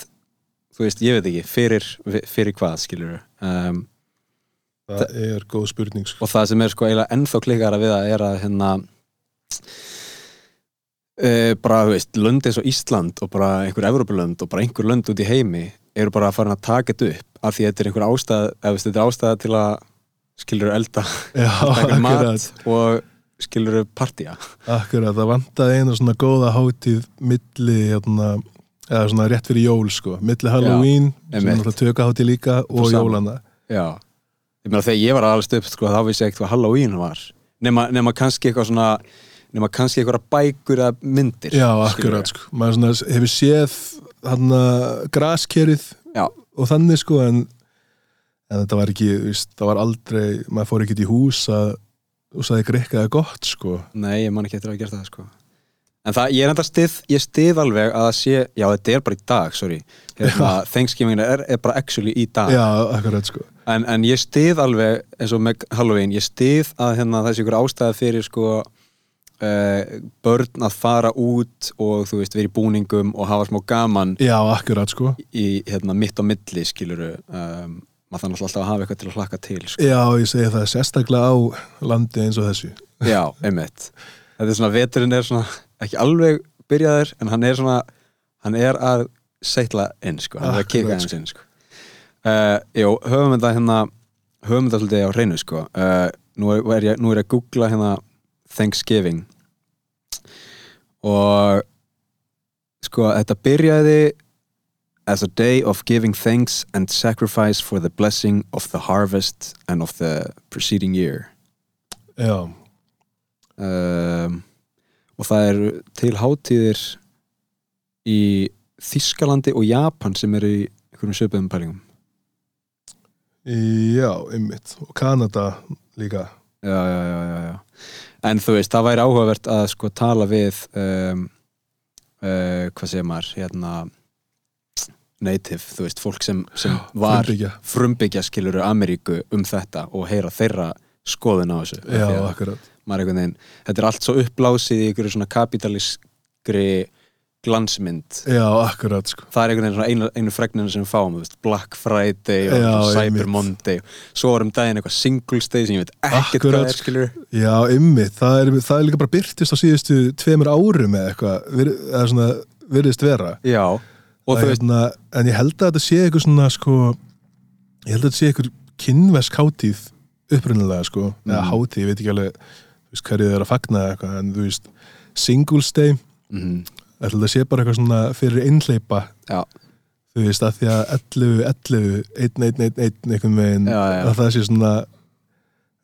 þú veist, ég veit ekki, fyrir, fyrir hvað skilur um, það er góð spurning sko. og það sem er sko eiginlega ennþá klikkara við það er að hérna uh, bara, þú veist, lönd eins og Ísland og bara einhver Evrópulönd og bara einhver lönd út í heimi eru bara að fara að taka þetta upp af því þetta er einhver ástæð eða þetta er ástæða til að skilur elda, *laughs* taka mat og skilur partía. Akkurat, það vantaði eina svona góða hátíð milli, hérna, eða svona rétt fyrir jól sko, milli Halloween náttúrulega töka hátíð líka og saman. jólana Já, ég meina þegar ég var alveg upp sko, þá vissi ég ekkert hvað Halloween var. Nema, nema kannski eitthvað svona nema kannski eitthvað bækur eða myndir Já, akkurat sko, maður svona hefur séð hann graskerið Já. og þannig sko en, en þetta var ekki, veist, það var aldrei maður fór ekki í hús að og sagði greikkaði gott sko. Nei, ég man ekki eftir að hafa gert það sko. En það, ég er enda stið, ég stið alveg að það sé, já þetta er bara í dag, sorry. Hérna, Thanksgiving er, er bara actually í dag. Já, akkurat sko. En, en ég stið alveg, eins og með Halloween ég stið að hérna, þessi ykkur ástæða fyrir sko uh, börn að fara út og þú veist, verið í búningum og hafa smá gaman Já, akkurat sko. í hérna, mitt á milli, skiluru um, maður þannig alltaf að hafa eitthvað til að hlakka til sko. Já, ég segi það sérstaklega á landi eins og þessu. Já, einmitt. Þetta er svona, veturinn er svona ekki alveg byrjaður, en hann er svona hann er að seitla inn, sko, hann er að kika eins inn, sko. Uh, Jú, höfum þetta hérna höfum þetta svolítið á hreinu, sko. Uh, nú, er ég, nú er ég að googla hérna Thanksgiving. Og sko, þetta byrjaði as a day of giving thanks and sacrifice for the blessing of the harvest and of the preceding year. Já, um, og það eru til hátíðir í Þískalandi og Japan sem eru í einhverjum söpöðum pælingum. Já, ymmit og Kanada líka. Já, já, já, já, já en þú veist, það væri áhugavert að sko tala við um, uh, hvað segir maður hérna native, þú veist, fólk sem, sem var frumbyggja. frumbyggja skiluru Ameríku um þetta og heyra þeirra skoðun á þessu Já, akkurat veginn, þetta er allt svo upplásið í einhverju svona kapitalískri glansmynd. Já, akkurat sko. Það er einhvern veginn einu, einu fregninu sem fáum veist, Black Friday og Já, Cyber. Monday. Svo er um daginn eitthvað Singles Day sem ég veit ekkert hvað er sko. skilur Já, ymmit, það það er líka bara byrtist á síðustu tveimur árum eða eitthvað, vir, eða svona virðist vera. Já, og Það hérna, en ég held að þetta sé eitthvað svona sko, ég held að þetta sé eitthvað kynvesk hátíð upprunnilega sko, eða Mhm. hátíð, ég veit ekki alveg hverju þið er að fagna eitthvað, en þú veist Singles Day, mm, ætla þetta sé bara eitthvað svona fyrir einhleipa já, þú veist, að því að 11, 11 1, 1, 1, 1, einhvern veginn Já, já. að það sé svona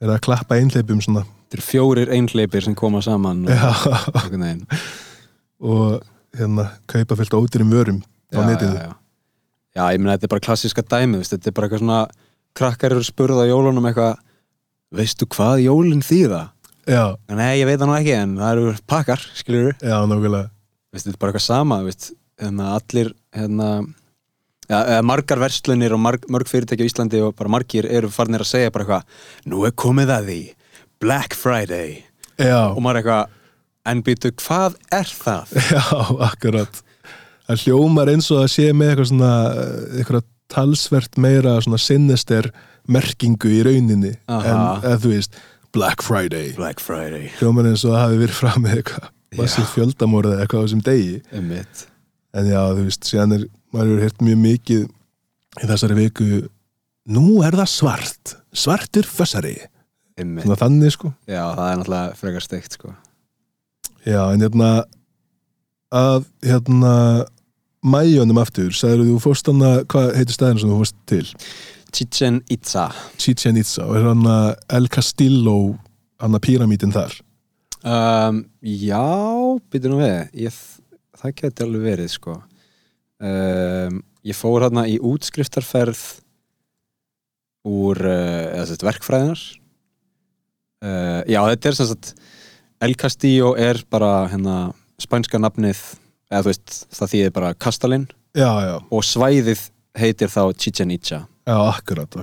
er að klappa einhleipum svona. Þetta eru fjórir einhleipir sem koma saman og, og hérna kaupa fyllt ódýrum vörum á netinu já, já. já, ég meina þetta er bara klassíska dæmi veist, þetta er bara eitthvað svona krakkar eru spurð á jólunum eitthvað veistu hvað jólinn þýða? já, Nei, ég veit það nú ekki en það eru pakkar, skilur já, nákvæmlega veist, þetta er bara eitthvað sama veist, hérna, allir hérna, ja, margar verslunir og marg, mörg fyrirtæki á Íslandi og bara margir eru farnir að segja bara eitthvað nú er komið að því Black Friday. Já, og maður eitthvað en býtu, hvað er það? *laughs* Já, akkurat. Það hljómar eins og að sé með eitthvað svona eh, eitthvað talsvert meira svona sinister merkingu í rauninni. Aha. en eða þú veist Black Friday. Black Friday. Hljómar eins og að hafi verið fram með eitthvað massið fjöldamorðið eða eitthvað á þessum degi. Einmitt. en já, þú veist, síðan er maður hefur heyrt mjög mikið í þessari viku nú er það svart. Svartur fössari. Svona þannig sko. Já, það er náttúrulega frekar steikt sko. Já, en hérna að hérna mæjónum aftur, sagður þú fórst hana, hvað heitir staðinu sem þú fórst til? Chichen Itza. Chichen Itza og er hann að El Castillo hann að píramítin þar um, Já, byrju nú við. Ég, það geti alveg verið sko. Um, Ég fór hérna í útskriftarferð úr uh, sett verkfræðinar uh, Já, þetta er sem sagt El Castillo er bara hérna spænska nafnið eða þú veist, það þýðir bara Kastalinn. Já, já, og svæðið heitir þá Chichen Itza.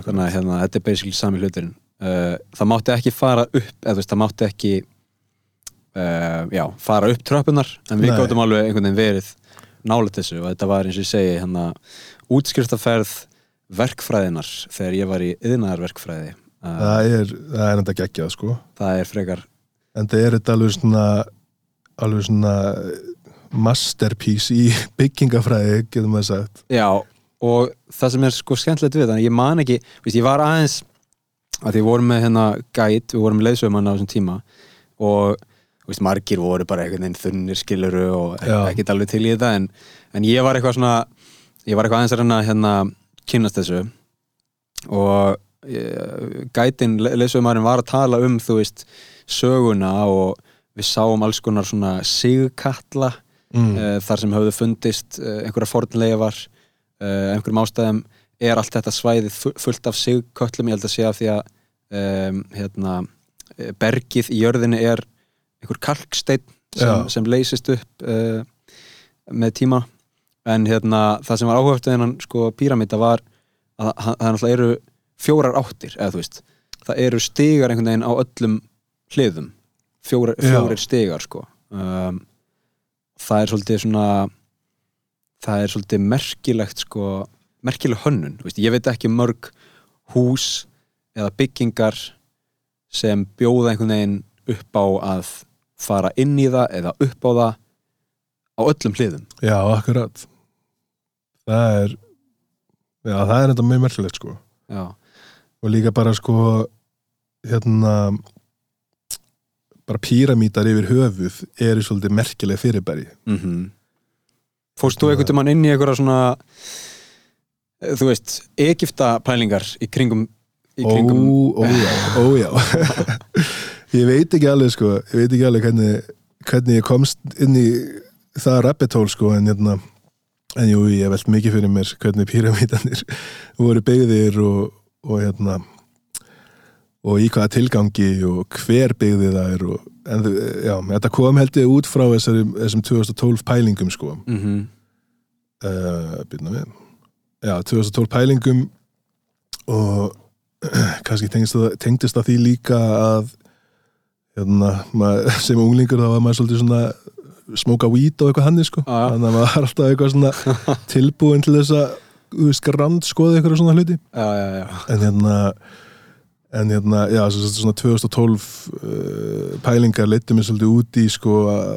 Þannig að hérna, þetta er basically sami hluturinn. Uh, það mátti ekki fara upp eða þú veist, það mátti ekki uh, já, fara upp tröppunar en við Nei. gáttum alveg einhvern veginn verið nálega þessu og þetta var eins og ég segi hérna, útskriftaferð verkfræðinar þegar ég var í yðnaðarverkfræði uh, Það er, það er enda geggjað sko. Það er frekar en það er þetta alveg svona alveg svona masterpiece í *laughs* byggingafræði getur maður sagt. Já, og það sem er sko skemmtilegt við þannig ég man ekki, víst, ég var aðeins að því við vorum með hérna gæt, við vorum með leiðsögumann á þessum tíma og víst, margir voru bara einhvern veginn þunnir skiluru og Já. ekkert alveg til í þetta en, en ég var eitthvað svona ég var eitthvað aðeins að reyna að hérna, kynnast þessu og ég, gætin, leiðsögumann var að tala um þú veist, söguna og við sáum alls konar svona sigkatla mm. uh, þar sem höfðu fundist uh, einhverja fornleifar uh, einhverjum ástæðum er allt þetta svæðið fu- fullt af sigköllum ég held að af því að um, hérna, bergið í jörðinni er einhver kalksteinn sem, sem leysist upp uh, með tíma. En hérna, það sem var áhugavert við hennan sko, píramíta var að það náttúrulega eru fjórar áttir eða þú veist, það eru stigar einhvern veginn á öllum hliðum. Fjórar, Já. fjórir stigar sko. Um, það er svolítið svona það er svolítið merkilegt sko, merkileg hönnun veist, ég veit ekki mörg hús eða byggingar sem bjóða einhvern veginn upp á að fara inn í það eða upp á það á öllum hliðum. Já, akkurat. Það er já, það er þetta mjög merkilegt sko. Já, og líka bara sko hérna bara píramítar yfir höfuð eru svolítið merkileg fyrirbæri. Mm fórst þú einhvern tímann inn í einhverja svona þú veist, Egipta pælingar í kringum í kringum Ó, ó já, ó já *laughs* *laughs* Ég veit ekki alveg sko ég veit ekki alveg hvernig, hvernig ég komst inn í það rabbit hole sko en hérna en jú, ég velt mikið fyrir mér hvernig píramítanir *laughs* voru byggðir og, og hérna og í hvaða tilgangi og hver byggði það er og, en já, þetta kom held ég út frá þessari, þessum 2012 pælingum sko. Mm uh, byrna við. Já, 2012 pælingum og *clears throat* kannski tengdist það, tengdist það því líka að hérna, maður, *laughs* sem unglingur þá var maður svolítið svona smóka weed og eitthvað hannig sko. Já, já. þannig að maður var alltaf eitthvað svona *laughs* tilbúin til þess að grand skoða eitthvað svona hluti. Já, já, já, en hérna en hérna, já, svo, svo, svona 2012 uh, pælingar leittu mér svolítið út í sko að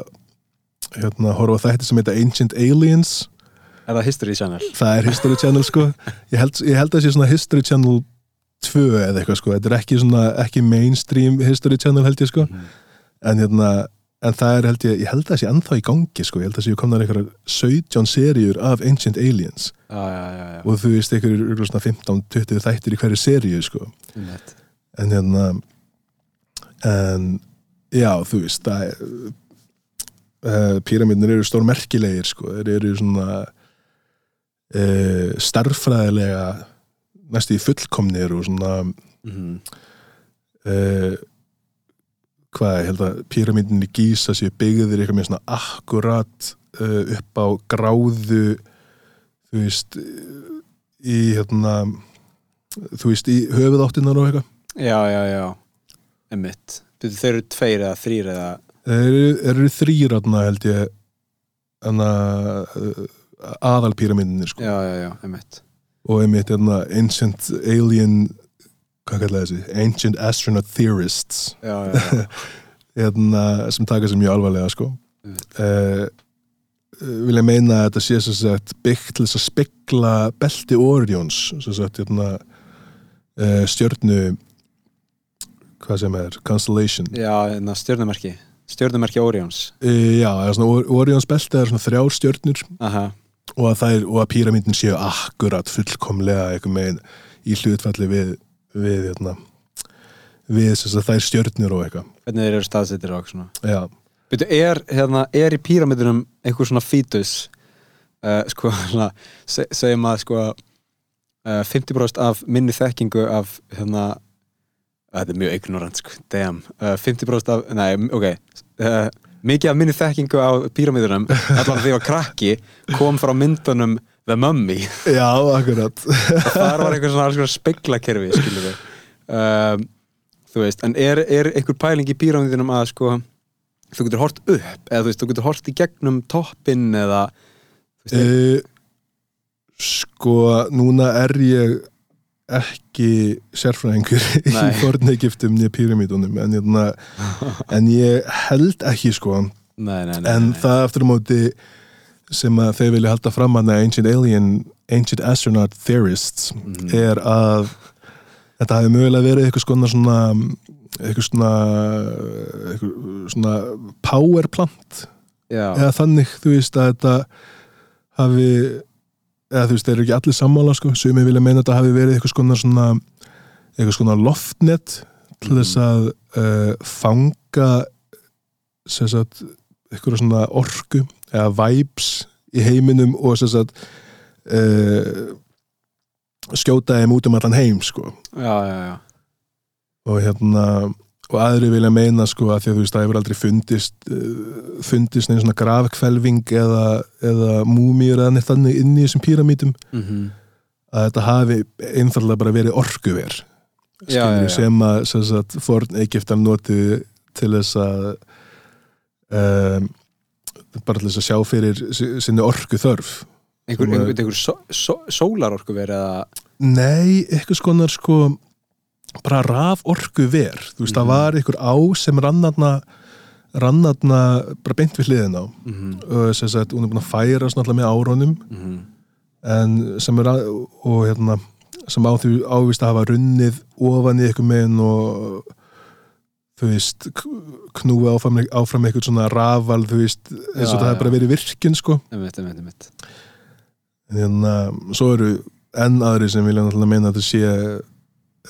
hérna, horfa á þætti sem heita Ancient Aliens. Er það History Channel? Það er History Channel sko. Ég held, ég held að það sé svona History Channel 2 eða eitthvað sko, þetta er ekki svona ekki mainstream History Channel held ég sko. En hérna, en það er held ég ég held að það sé ennþá í gangi sko. Ég held að það sé komnar eitthvað 17 seríur af Ancient Aliens. Já, já, já, já. og þú veist svona 15-20 þættir í hverju seríu sko. Einmitt. en hérna en já, þú veist það er uh, píramidnir eru stór merkilegir sko, þeir eru svona uh, starffræðilega næstu í fullkomnir og svona Mhm. uh, hvað, ég held að píramidnir í Gísa séu byggðir eitthvað með svona akkurat uh, upp á gráðu þú veist í hérna þú veist, í höfuðáttinnar og eitthvað já, já, já. Byrju, þeir eru tveir eða þrýr eða Þeir eru, þrýr þarna held ég hana, aðal píramidinir sko. já, já, já, einmitt og einmitt hérna, Ancient Alien hvað kallaði þessi? Ancient Astronaut Theorists já, já, *laughs* hérna, sem taka sér mjög alvarlega sko. Mm. uh, vilja meina að þetta sé sagt, byggt til þess að spekla belti Orions hérna, uh, stjörnu hvað sem er, Constellation já hérna, stjörnumerki stjörnumerki Orions uh, já, Orions belti er svona þrjár stjörnur Aha. Og að, að píramítin séu akkurat fullkomlega eitthvað megin í hlutfalli við við, hérna, við þess að það er stjörnur og eitthvað. Hvernig þeir eru staðsettir og já, Byrju, er, hérna, er í píramidunum einhver svona fítus uh, sko, se, segjum að sko uh, 50% af minni þekkingu af hérna uh, þetta er mjög ignorant sko, damn. Uh, 50% af, nei, ok mikið af minni þekkingu á píramidunum allan því að krakki kom frá myndunum The Mummy. Já, akkurat. Og þar var einhver svona speklakerfi skilur við um, þú veist, en er, er einhver pæling í píramidunum að sko þú getur hort upp, eða þú veist, þú getur hort í gegnum toppinn eða veist, uh, sko, núna er ég ekki sérfræðingur í *laughs* fornegiftum niður pyramídunum en, *laughs* en ég held ekki sko. Nei, nei, nei, en það aftur á móti sem að þeir vilja halda fram að Ancient Alien Ancient Astronaut Theorists Mhm. er að þetta hafi mögulega verið eitthvað skona svona eitthvað svona eitthvað svona power plant já, eða þannig, þú veist að þetta hafi eða þú veist, þeir eru ekki allir sammála sko, sumi vilja meina að þetta hafi verið eitthvað skona svona eitthvað skona loftnet til þess að uh, fanga sem sagt eitthvað svona orku eða vibes í heiminum og sem sagt uh, skjóta þeim út um allan heim sko. Já, já, já. Og hérna og aðri vilja meina sko að því að þú veist það hefur aldrei fundist uh, fundist neina svona grafkvelving eða, eða múmíur eða neitt þannig inn í þessum píramítum mm að þetta hafi einfallega bara verið orkuver Já, já, já. sem að sem sagt, forn Egiptan notið til þess að um, bara til þess að sjá fyrir si- sinni orku þörf einhver, að- einhver, einhver verið eða? Nei, eitthvað skonar sko bara raf orku ver þú veist, Mhm. það var einhver á sem rannarna rannarna bara beint við hliðin á. Mm og sem sagt, hún er búin að færa svona alltaf með árónum -hmm. en sem er og hérna sem á því ávist að hafa runnið ofan í eitthvað meginn og þú veist knúi áfram, áfram eitthvað svona rafal þú veist, eins og Já, það er bara verið virkun sko. Einmitt, einmitt, einmitt. En hérna, svo eru enn aðri sem vilja náttúrulega meina að þetta sé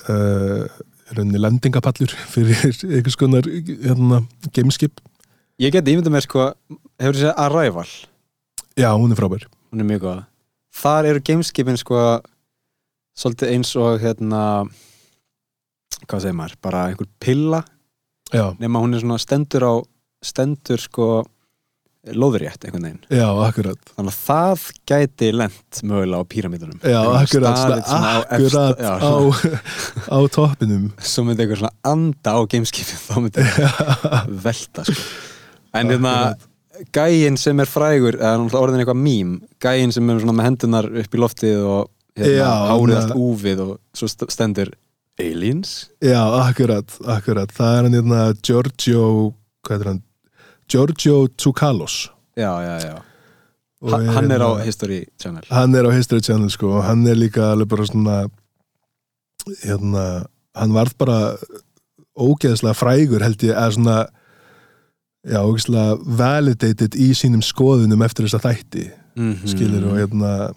rauninni lendingapallur *laughs* fyrir einhvers konar hérna, gameskip. Ég get ímyndað mér sko, hefur þið séð Arrival? Já, hún er frábær. Hún er mjög góð. Þar eru gameskipin sko svolítið eins og hérna hvað segir maður, bara einhver pilla. Já, nema hún er svona stendur á stendur sko lóðrétt einhvern veginn. Já, akkurat. Þannig að það gæti lent mögulega á píramítunum já, akkurat, svona, á akkurat já, á, *laughs* á toppinum. Svo myndi einhver svona anda á gameskipin þá myndi velta sko. En hérna gæinn sem er frægur orðin eitthvað mím gæinn sem er svona með hendunar upp í loftið og hérna, hann- allt úfið og svo st- stendur aliens? Já, akkurat, akkurat. Það er hann hérna Giorgio hvað er hann, Giorgio Tsoukalos. Já, já, já. Og ha hann er á hérna- History Channel. Hann er á History Channel sko og hann er líka alveg bara svona hérna, hann varð bara ógeðslega frægur held ég eða svona já, ógeðslega validated í sínum skoðunum eftir þessa þætti mm -hmm. skilur og hérna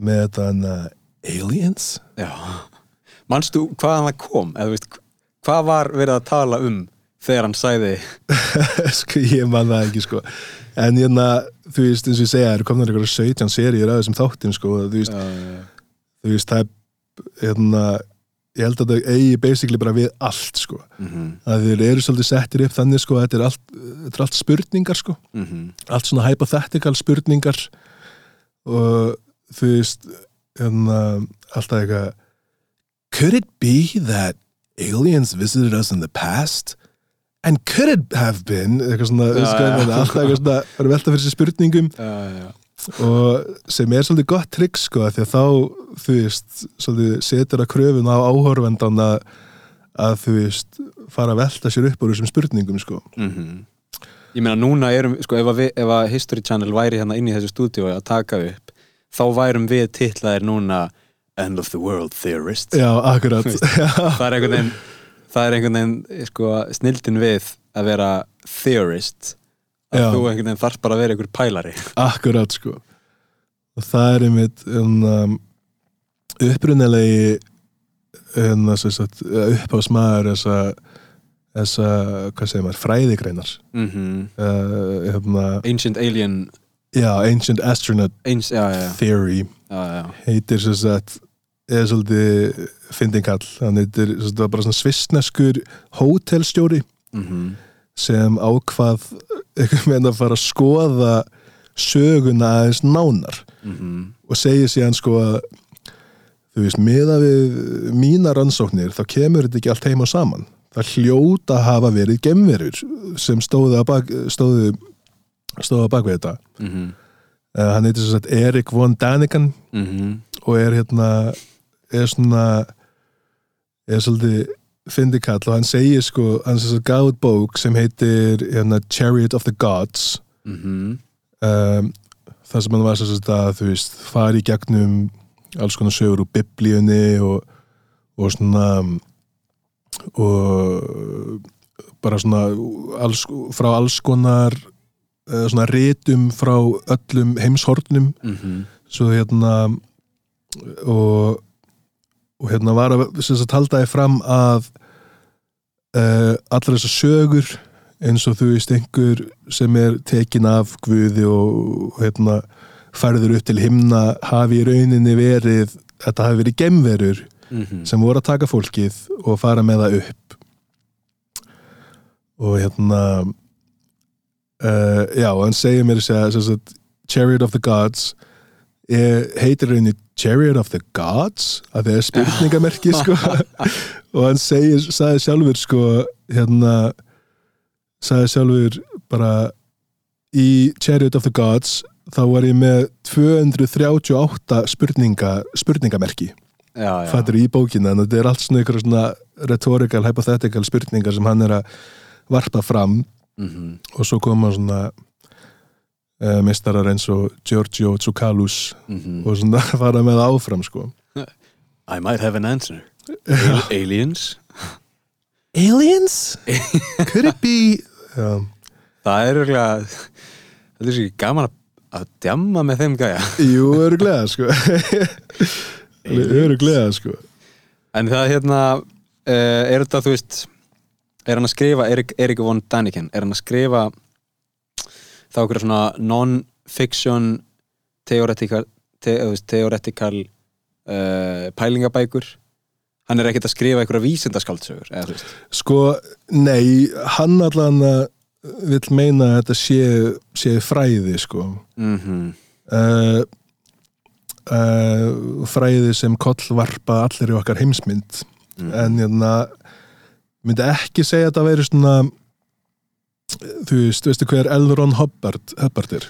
með þetta hann aliens? Já. Manstu hvaðan það kom? Eða veist hvað var verið að tala um þegar hann sæði *laughs* sko ég man það ekki sko. En hérna, þú veist, eins og ég segja það eru komnar einhverja 17 seríur af þessum þáttum sko, þú veist, já, já, þú veist, það er hérna, ég held að það eigi basically bara við allt sko. Mhm, að þeir eru svolítið settir upp þannig sko þetta er allt, þetta er allt spurningar sko. Mhm, allt svona hypothetical spurningar og þú veist hérna, alltaf eitthvað could it be that aliens visited us in the past and could it have been eitthvað svona, Já, já, já. alltaf eitthvað svona að velta fyrir sér spurningum. Og sem er svolítið gott trikk sko því að þá, þú veist setur að kröfun á áhorvendan að, þú veist fara að velta sér upp úr þessum spurningum sko. Mhm. Ég meina núna erum, sko, ef að, við, ef að History Channel væri hérna inn í þessu stúdíu að taka upp, þá værum við titlaðir núna End of the World Theorist. Já, akkurat. Það er einhvern veginn, það er einhvern veginn, sko, snildin við að vera theorist, að Já. þú einhvern veginn þarf bara að vera einhver pælari. *laughs* akkurat sko. Og það er einmitt um, um, upprunalegi hérna, sem sagt, upphásmaður þessa, þessa hvað segir maður, fræðigreinar. Mm uh, hérna, Ancient Alien já, Ancient Astronaut Ains, já, já, Theory já, heitir sem sagt eða svolítið hann heitir sem sagt, það var bara svona svissneskur hótelstjóri Mm sem ákvað einhvern veginn að fara að skoða söguna aðeins nánar Mhm. og segir síðan sko að þú veist, miða við mína rannsóknir þá kemur þetta ekki allt heim og saman það hljóta að hafa verið gemverur sem stóðu að bak, stóðu, stóðu að bakvið þetta Mhm. uh, hann heitir sem sagt Erik von Daniken Mhm. og er hérna er svona er svolítið fyndikall og hann segir sko, hann sagt gaf út bók sem heitir hérna, Chariot of the Gods Mhm. um, það sem hann var sagt að þú veist, fari í gegnum alls konar sögur úr biblíunni og, og svona og bara svona alls, frá alls konar eh, svona ritum frá öllum heimshornum Mhm. svo hérna og, og hérna var að sem sagt haldaði fram að uh, allar þessar sögur eins og þú veist einhver sem er tekin af Guði og hérna færður upp til himna hafi í rauninni verið þetta hafi verið gemverur Mhm. sem voru að taka fólkið og fara með það upp og hérna uh, já, hann segir mér að Chariot of the Gods heitir rauninni Chariot of the Gods að það er spurningamerki sko. *laughs* Og hann segir, sagði sjálfur sko hérna sagði sjálfur bara í Chariot of the Gods þá var ég með 238 spurninga, spurningamerki. Fattur í bókina en þetta er allt svona ykkur svona rhetorical, hypothetical spurningar sem hann er að varpa fram. Mhm. og svo koma svona uh, meistarar eins og Giorgio Tsoukalous Mhm. og svona *laughs* fara með áfram sko. I might have an answer. Al *laughs* Aliens? Aliens? *laughs* Could it be Já, Það er örgulega Það er svo gaman að, djamma með þeim gæja. Jú, öruglega sko. Öruglega sko. En það hérna uh, Er þetta, þú veist Er hann að skrifa, Erik, Erik von Daniken Er hann að skrifa þá okkur svona non-fiction theoretical þú veist, theoretical uh, pælingabækur. Hann er ekkert að skrifa einhverja veist. Sko, nei, hann allan að vill meina að þetta sé, sé fræði sko. Mm uh, uh, fræði sem kollvarpa allir í okkar heimsmynd. Mm. en hérna myndi ekki segja að þetta væri svona þú veist, veistu hver L. Ron Hubbard, Hubbard er?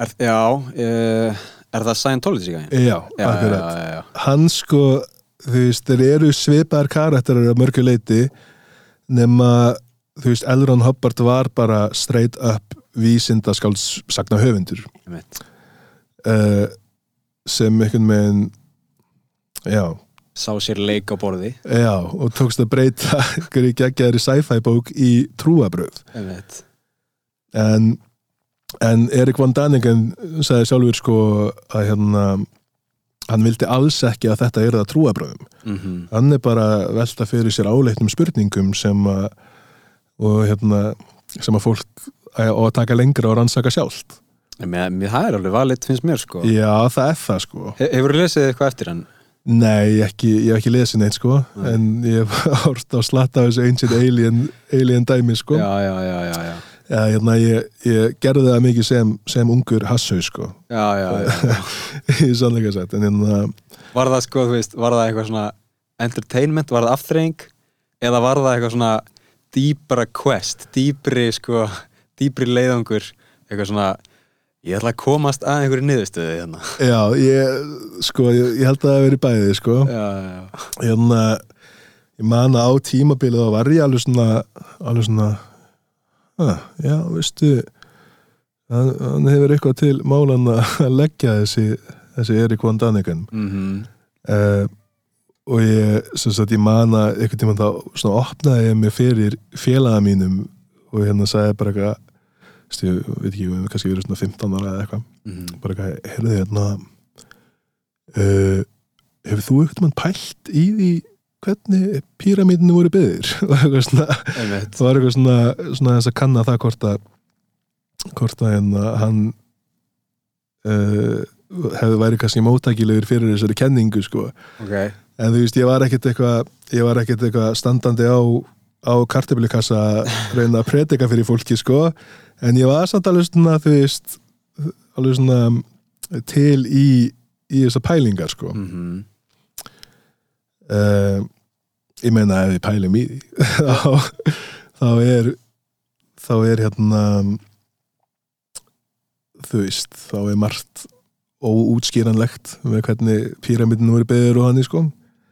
er, Já, uh, er það Scientology gæði? Já, Já, akkurat já, já, hann sko, þú veist, þeir eru svipaðar karakterar að mörgu leiti nema, þú veist L. Ron Hubbard var bara straight up vísindaskálds sagna höfundur Einmitt. uh, sem einhvern veginn já, Sá sér leik á borði. Já og tókst að breyta *laughs* einhverju geggjaðri sci-fi bók í trúabröð en, en Erik von Daniken sagði sjálfur sko að hérna hann vildi alls ekki að þetta er það trúabröðum Mm hann er bara að velta fyrir sér áleitnum spurningum sem að og hérna sem að fólk á að taka lengra og rannsaka sjálft. Mér, mér, það er alveg valið, finnst mér sko. Já það er það sko. He, Hefur þú lesið eitthvað eftir hann? Nei ekki, ég hef ekki lesið neitt sko Nei. en ég hef *laughs* hort á slatta af þessu Ancient Alien, alien dæmi sko Já, já, já, já, já Já, hérna, ég, ég gerði það mikið sem, sem ungur hassau sko Já, já, já, já. *laughs* í sannleika sett en hérna, Var það sko, þú veist, var það eitthvað svona entertainment, var það afþreying eða var það eitthvað svona dýpra quest, dýpri sko dýpri leiðangur eitthvað svona, ég ætla að komast að einhverju niðurstöðu hérna. Já, ég sko, ég, ég held að það hafi verið bæðið sko. Já, já, hérna, ég man að á tímabilið þá var ég alveg svona alveg svona ah, já, veistu hann, hefur eitthvað til málan að leggja þessi, þessi Erik von Daniken. Mhm. Uh, og ég, sem sagt, ég man að einhvern tímann þá svona opnaði ég mig fyrir félaga mínum og hérna sagði bara eitthvað ég veit ekki, við hefum kannski verið svona 15 ára eða eitthvað mhm. bara eitthvað, heyrðu hérna uh, hefur þú ekkert mann pælt í því hvernig píramídinu voru byggðir *laughs* og eitthvað svona það var eitthvað svona, svona þess að kanna það hvort að hvort að hérna, hann uh, hefði væri kannski móttækilegur fyrir þessari kenningu sko. ok, en þú veist, ég var ekkert eitthvað ég var ekkert eitthvað standandi á á kartöflukassa að reyna að predika fyrir fólki sko. En ég var samt alveg svona þú veist alveg svona til í í þessar pælingar sko. Mhm. Uh, ég meina ef við pælum í því *laughs* þá, þá er þá er hérna þú veist þá er margt óútskýranlegt með hvernig píramidinu voru beður og hann í sko.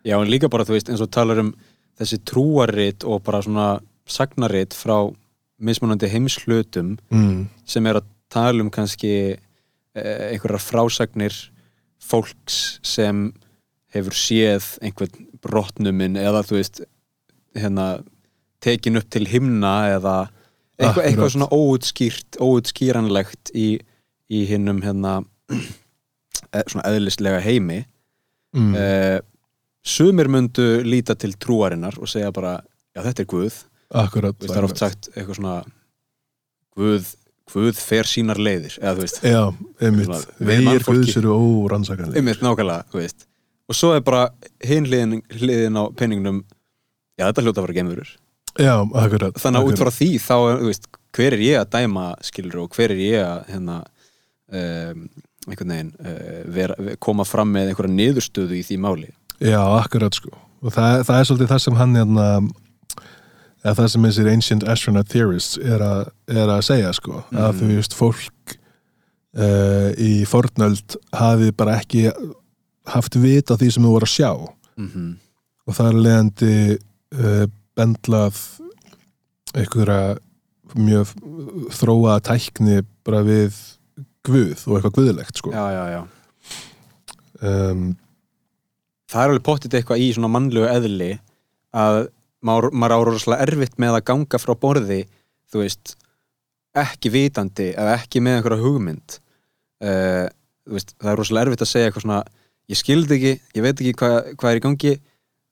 Já, en líka bara, þú veist, eins og talar um þessi trúarrit og bara svona sagnarit frá mismunandi heimshlutum mm. sem er að tala um kannski eh, einhverjar frásagnir fólks sem hefur séð einhvern brotnuminn eða þú veist hérna tekin upp til himna eða eitthvað, eitthvað svona óutskýrt óutskýranlegt í, í hinnum hérna eh, *clears throat* svona eðlislega heimi Mm. uh, sumir myndu líta til trúarinnar og segja bara, já þetta er Guð. Akkurat, veist, það er oft sagt eitthvað svona Guð, Guð fer sínar leiðir. Eða þú veist, já, einmitt, vegir guðs eru órannsakanlega einmitt nákvæmlega þú veist. og svo er bara hinn hliðin, á penningnum já þetta hljóta að vera geimurur já, akkurat þannig að út frá því þá þú veist, hver er ég að dæma skilur og hver er ég að hérna, um, einhvern veginn uh, vera, koma fram með einhverja niðurstöðu í því máli Já, akkurat sko. Og það, það er svolítið það sem hann hérna, eða það sem þessir ancient astronaut theorists er, a, er að segja sko, að Mhm. þú veist fólk uh, í fornöld hafi bara ekki haft vit á því sem þú voru að sjá. Mm -hmm. og það er leiðandi uh, bendlað einhverja mjög þróa tækni bara við guð og eitthvað guðlegt sko. Já, já, já. Um, það er alveg pottit eitthvað í svona mannlegu eðli að maður, maður á rosalega erfitt með að ganga frá borði þú veist, ekki vitandi eða ekki með einhverja hugmynd uh, veist, það er rosalega erfitt að segja eitthvað svona ég skildi ekki, ég veit ekki hvað, hvað er í gangi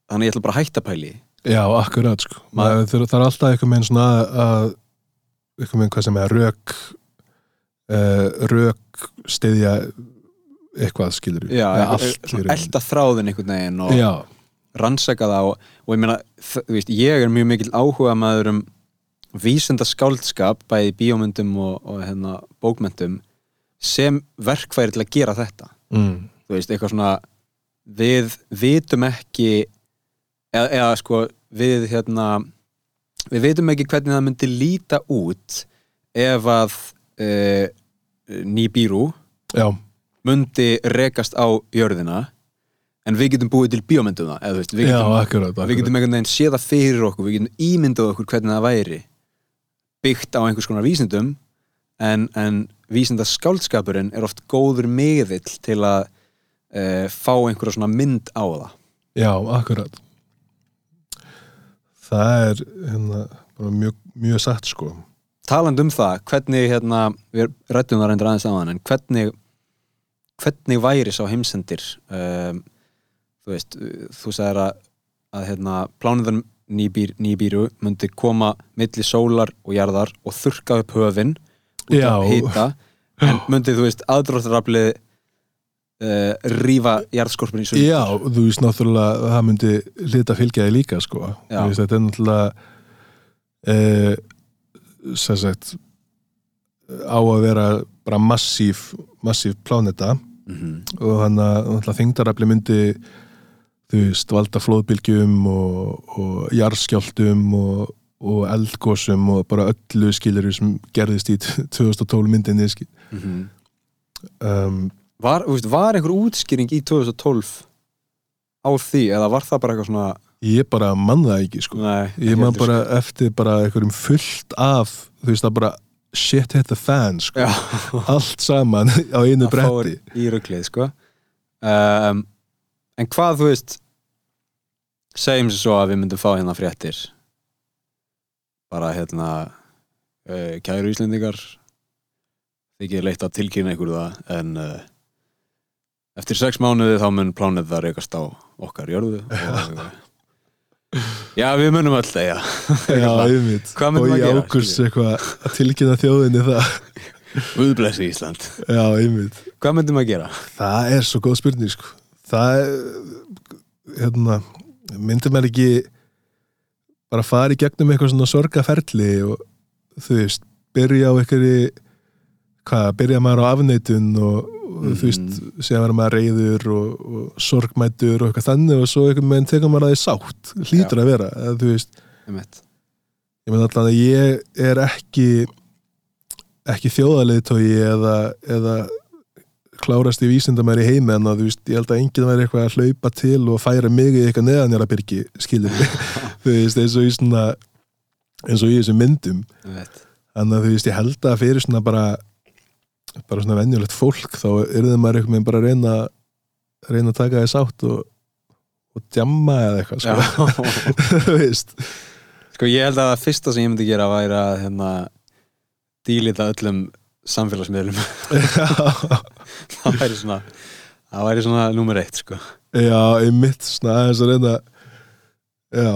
þannig ég ætla bara að hætta pæli. Já, akkurat sko. Maður- það, er alltaf einhver meginn svona að, að einhver meginn hvað sem er rök uh, rök stiðja eitthvað skilur já, rauninni. elda þráðin einhvern veginn og Já, rannsaka það og, og ég meina, veist, ég er mjög mikil áhuga maður um vísenda skáldskap bæði bíómyndum og, og hérna, bókmyndum sem verkfæri til að gera þetta. Mm, þú veist, eitthvað svona við vitum ekki eða, eða sko við hérna við vitum ekki hvernig það myndi líta út ef að e, Nibiru já, myndi rekast á jörðina en við getum búið til bíómyndum það eða, veist, við, já, getum, akkurat, akkurat. við getum einhvern veginn séð það fyrir okkur við getum ímyndað okkur hvernig það væri byggt á einhvers konar vísindum en, en vísinda skáldskapurinn er oft góður miðill til að e, fá einhverja svona mynd á það. Já, akkurat. Það er hérna, mjög, mjög satt sko. Talandi um það, hvernig hérna, við rættum það reyndir aðeins þann en hvernig hvernig væri sá heimsendir um, þú veist, þú sagðir að, að hérna, plánuðan nýbýr, nýbýru myndi koma milli sólar og jarðar og þurrka upp höfin út af hita en myndi, þú veist, aðdráttaraflið uh, rífa jarðskorpun í sundur? Já, þú veist náttúrulega það myndi hlita fylgja þig líka sko. Veist, þetta er náttúrulega eh, sem sagt á að vera bara massíf massíf pláneta mm og hann að þingdarafli myndi þú veist, valda flóðbylgjum og, og jarðskjáltum og, og eldgósum og bara öllu skilur sem gerðist í 2012 myndinni skil. -hmm. um, var, veist, var einhver útskýring í 2012 á því, eða var það bara eitthvað svona ég bara mann það ekki sko. Nei, ég ekki man heldur, bara eftir bara einhverjum fullt af þú veist það bara shit hit the fan sko. *laughs* Allt saman á einu bretti. í ruglið sko. Um, en hvað þú veist segjum sér svo að við myndum fá hérna fréttir. Bara hérna uh, kæru Íslendingar. Þykir leitt að tilkynna ykkur það en uh, eftir sex mánuði þá mun plánið það reykast á okkar jörðu *laughs* og já, við munum öll það, já *laughs* Já, einmitt. Hvað myndum Og að í gera, ágúst eitthvað að tilkynna þjóðinni það. Guðblessi Ísland. Já, einmitt. Hvað myndum að gera? Það er svo góð spurning sko. Það er hérna, myndir maður ekki bara fara í gegnum eitthvað svona sorgaferli og þú veist, byrja á einhverju hvað, byrja maður á afneitun og, og þú veist, séðan verður maður reyður og, og sorgmætur og eitthvað þannig og svo einhvern veginn tekur maður að því sátt. Hlýtur að vera, eða, þú veist ég meina alltaf að ég er ekki ekki þjóðaliðtói eða, eða klárast í vísindamæri í heimi en að þú veist, ég held að enginn væri eitthvað að hlaupa til og færa mig í eitthvað neðanjara byrgi skilur við, *laughs* þú veist, eins og í svona eins og í þessum myndum. Þannig að þú veist, ég held að fyrir svona bara bara svona venjulegt fólk þá það maður einhvern veginn bara að reyna reyna að taka þess átt og, og djamma eða eitthvað sko. *laughs* Sko ég held að það fyrsta sem ég myndi gera væri að hérna dílita öllum samfélagsmiðlum. *laughs* Það væri svona það væri svona nummer eitt sko. Já, einmitt, svona aðeins að reyna já,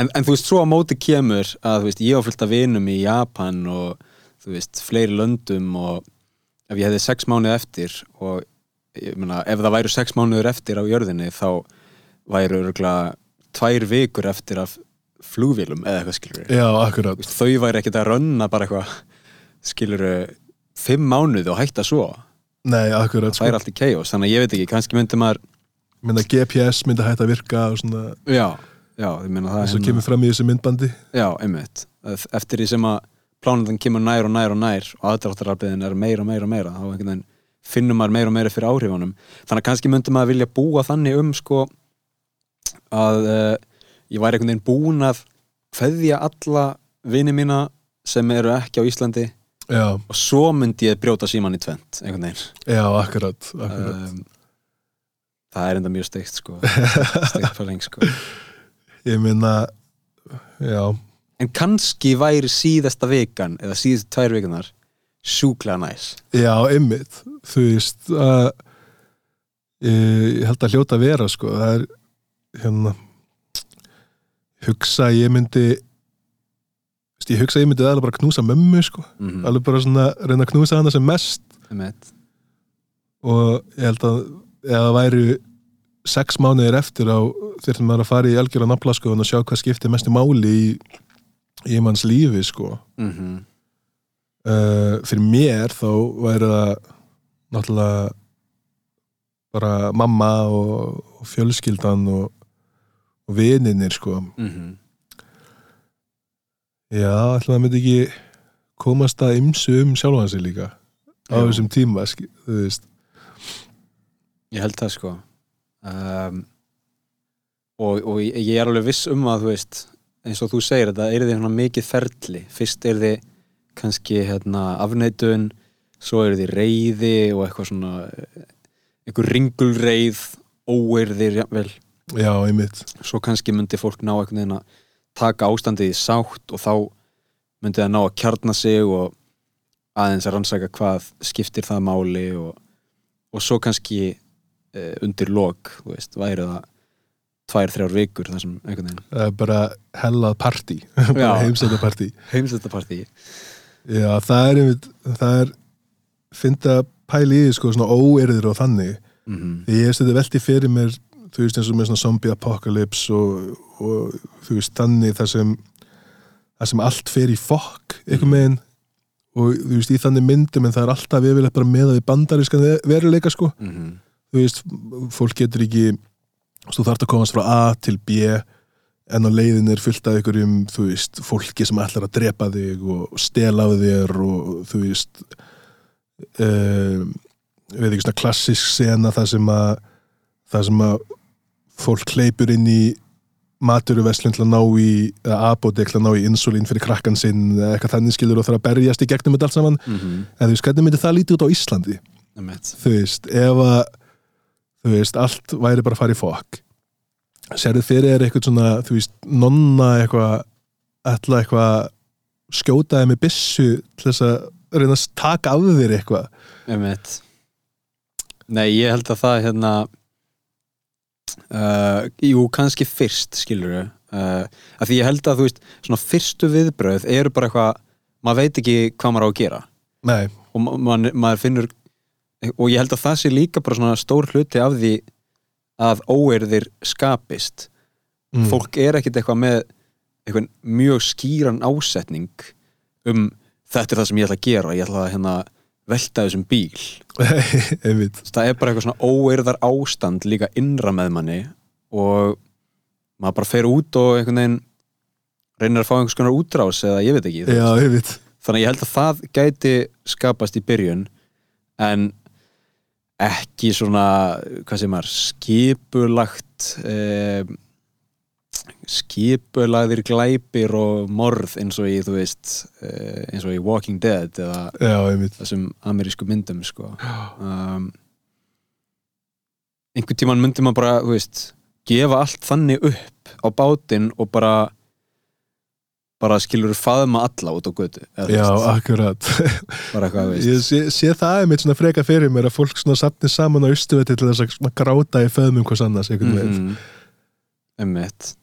en, en þú veist, svo á móti kemur að veist, ég á fullt af vinum í Japan og þú veist, fleiri löndum og ef ég hefði sex mánuð eftir og ég meina, ef það væru sex mánuður eftir á jörðinni þá væru örgulega tvær vikur eftir af flugvélum eða eitthvað skilur já, akkurat. Þau væri ekkert að rönna bara eitthvað skilur fimm mánuði og hætta svo. Nei, akkurat, það er sko. allt í chaos, þannig að ég veit ekki kannski myndi maður, mynda GPS myndi hægt að virka og svona, já, já ég meina það eins og hérna- kemur fram í þessu myndbandi. Já, einmitt, eftir því sem að plánutan kemur nær og nær og nær og aðdráttararbiðin er meira og meira og meira. Þá finnum maður meira og meira fyrir áhrifunum. Þannig að kannski myndi maður vilja búa þannig um sko að uh, ég væri einhvern veginn búin að kveðja alla vini mína sem eru ekki á Íslandi já, og svo myndi ég brjóta síman í tvent einhvern veginn. Já, akkurat, akkurat. um, það er enda mjög steikt sko. *laughs* Steikt pæling sko. Ég minna já, en kannski væri síðasta vikan eða síðustu tvær vikunar sjúklega næs. Já, einmitt. Þú veist að ég, held að hljóta vera sko, það er hérna hugsa ég myndi veist, ég hugsa ég myndi alveg bara knúsa mömmu sko, mm alveg bara svona reyna að knúsa hana sem mest. -hmm. og ég held að ef það væri sex mánuðir eftir á þurftum maður að fara í algjörða nafla sko og sjá hvað skiptir mestu máli í, í manns lífi sko Mm -hmm. uh, fyrir mér þá væri það náttúrulega bara mamma og, og fjölskyldan og, og vininir sko Mm -hmm. já, ætla það myndi ekki komast að ymsu um sjálfan sig líka á Já. þessum tíma þú veist Ég held það sko um, og, og ég er alveg viss um að þú veist eins og þú segir þetta er því mikið ferli. Fyrst er því kannski hérna, afneitun svo er því reyði og eitthvað svona einhver ringulreið óerðir jafnvel. Já, einmitt. Svo kannski myndi fólk ná einhvern veginn að taka ástandið í sátt og þá myndi það ná að kjarna sig og aðeins að rannsaka hvað skiptir það máli og, og svo kannski e, undir lok, þú veist, væri það tvær, þrjár vikur þar sem einhvern veginn er bara hellað partí. *laughs* Já. bara heimsæta partí heimsættapartí já, það er einmitt það er, finnst að pæla í sko svona óerðir og þannig. Mm -hmm. ég hef þetta velti fyrir mér þú veist eins og með svona zombie apocalypse og, og þú veist þannig það sem það sem allt fer í fokk einhvern veginn. Og þú veist í þannig myndum en það er alltaf yfirleitt bara með að við bandarískan veruleika sko. Mm -hmm. þú veist, fólk getur ekki þú þarft að komast frá A til B en á leiðin er fullt af einhverjum, þú veist, fólki sem ætlar að drepa þig og stela af þér og þú veist um, við veit ekki svona klassisk sena það sem að það sem að fólk hleypur inn í maturuverslun til að ná í eða apotek til að ná í insulín fyrir krakkan sinn eða eitthvað þannig skilur og þarf að berjast í gegnum þetta allt saman, Mm -hmm. en þú veist, hvernig myndi það lítið út á Íslandi? þú veist, ef að þú veist, allt væri bara að fara í fokk. Sérðu fyrir er eitthvað svona, þú veist, nonna eitthvað, ætla eitthvað skjótaði með byssu til þess að reyna að taka af þér eitthvað? Einmitt. Nei, ég held að það hérna uh, Jú, kannski fyrst skilur við uh, að Því ég held að þú veist, svona fyrstu viðbröð eru bara eitthvað, maður veit ekki hvað maður á að gera. Nei, og ma ma maður finnur og ég held að það sé líka bara svona stór hluti af því að óerðir skapist mm. fólk er ekkit eitthvað með eitthvað mjög skýran ásetning um þetta er það sem ég ætla að gera ég ætla að hérna velta þessum bíl *laughs* það er bara eitthvað svona óeirðar ástand líka innra með manni og maður bara fer út og einhvern veginn reynir að fá einhvers konar útrás eða ég veit ekki Já, veist. einmitt þannig að ég held að það gæti skapast í byrjun en ekki svona hvað sem er skipulagt eh, skipulagðir glæpir og morð eins og í þú veist eh, eins og í Walking Dead eða Já, þessum amerísku myndum sko. um, einhvern tímann myndi maður bara þú veist, gefa allt þannig upp á bátinn og bara bara skilur faðma alla út á götu eða, Já, akkurat. *laughs* Ég sé, sé það einmitt svona freka fyrir mér að fólk svona sapni saman á austuvetti til þess að gráta í föðmum hvers annars einhvern veginn. Mhm. Einmitt.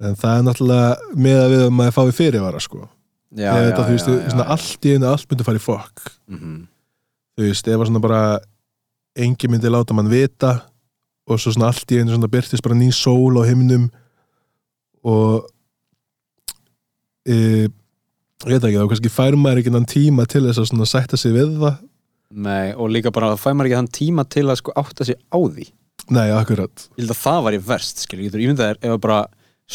En það er náttúrulega með að við að maður fái fyrirvara sko. Já, Ef já, þetta, þú veist, já, svona allt í einu allt myndi fara í fokk. Mhm. þú veist, ef að svona bara engi myndi láta mann vita og svo svona allt í einu svona byrtist bara ný sól á himnum og ég veit ekki þá kannski fær maður ekki nann tíma til þess að sætta sig við það. Nei, og líka bara það fæ maður ekki þann tíma til að sko átta sig á því. Nei, akkurat. Ég held að það var í verst skilur, ég ímyndað þér ef að bara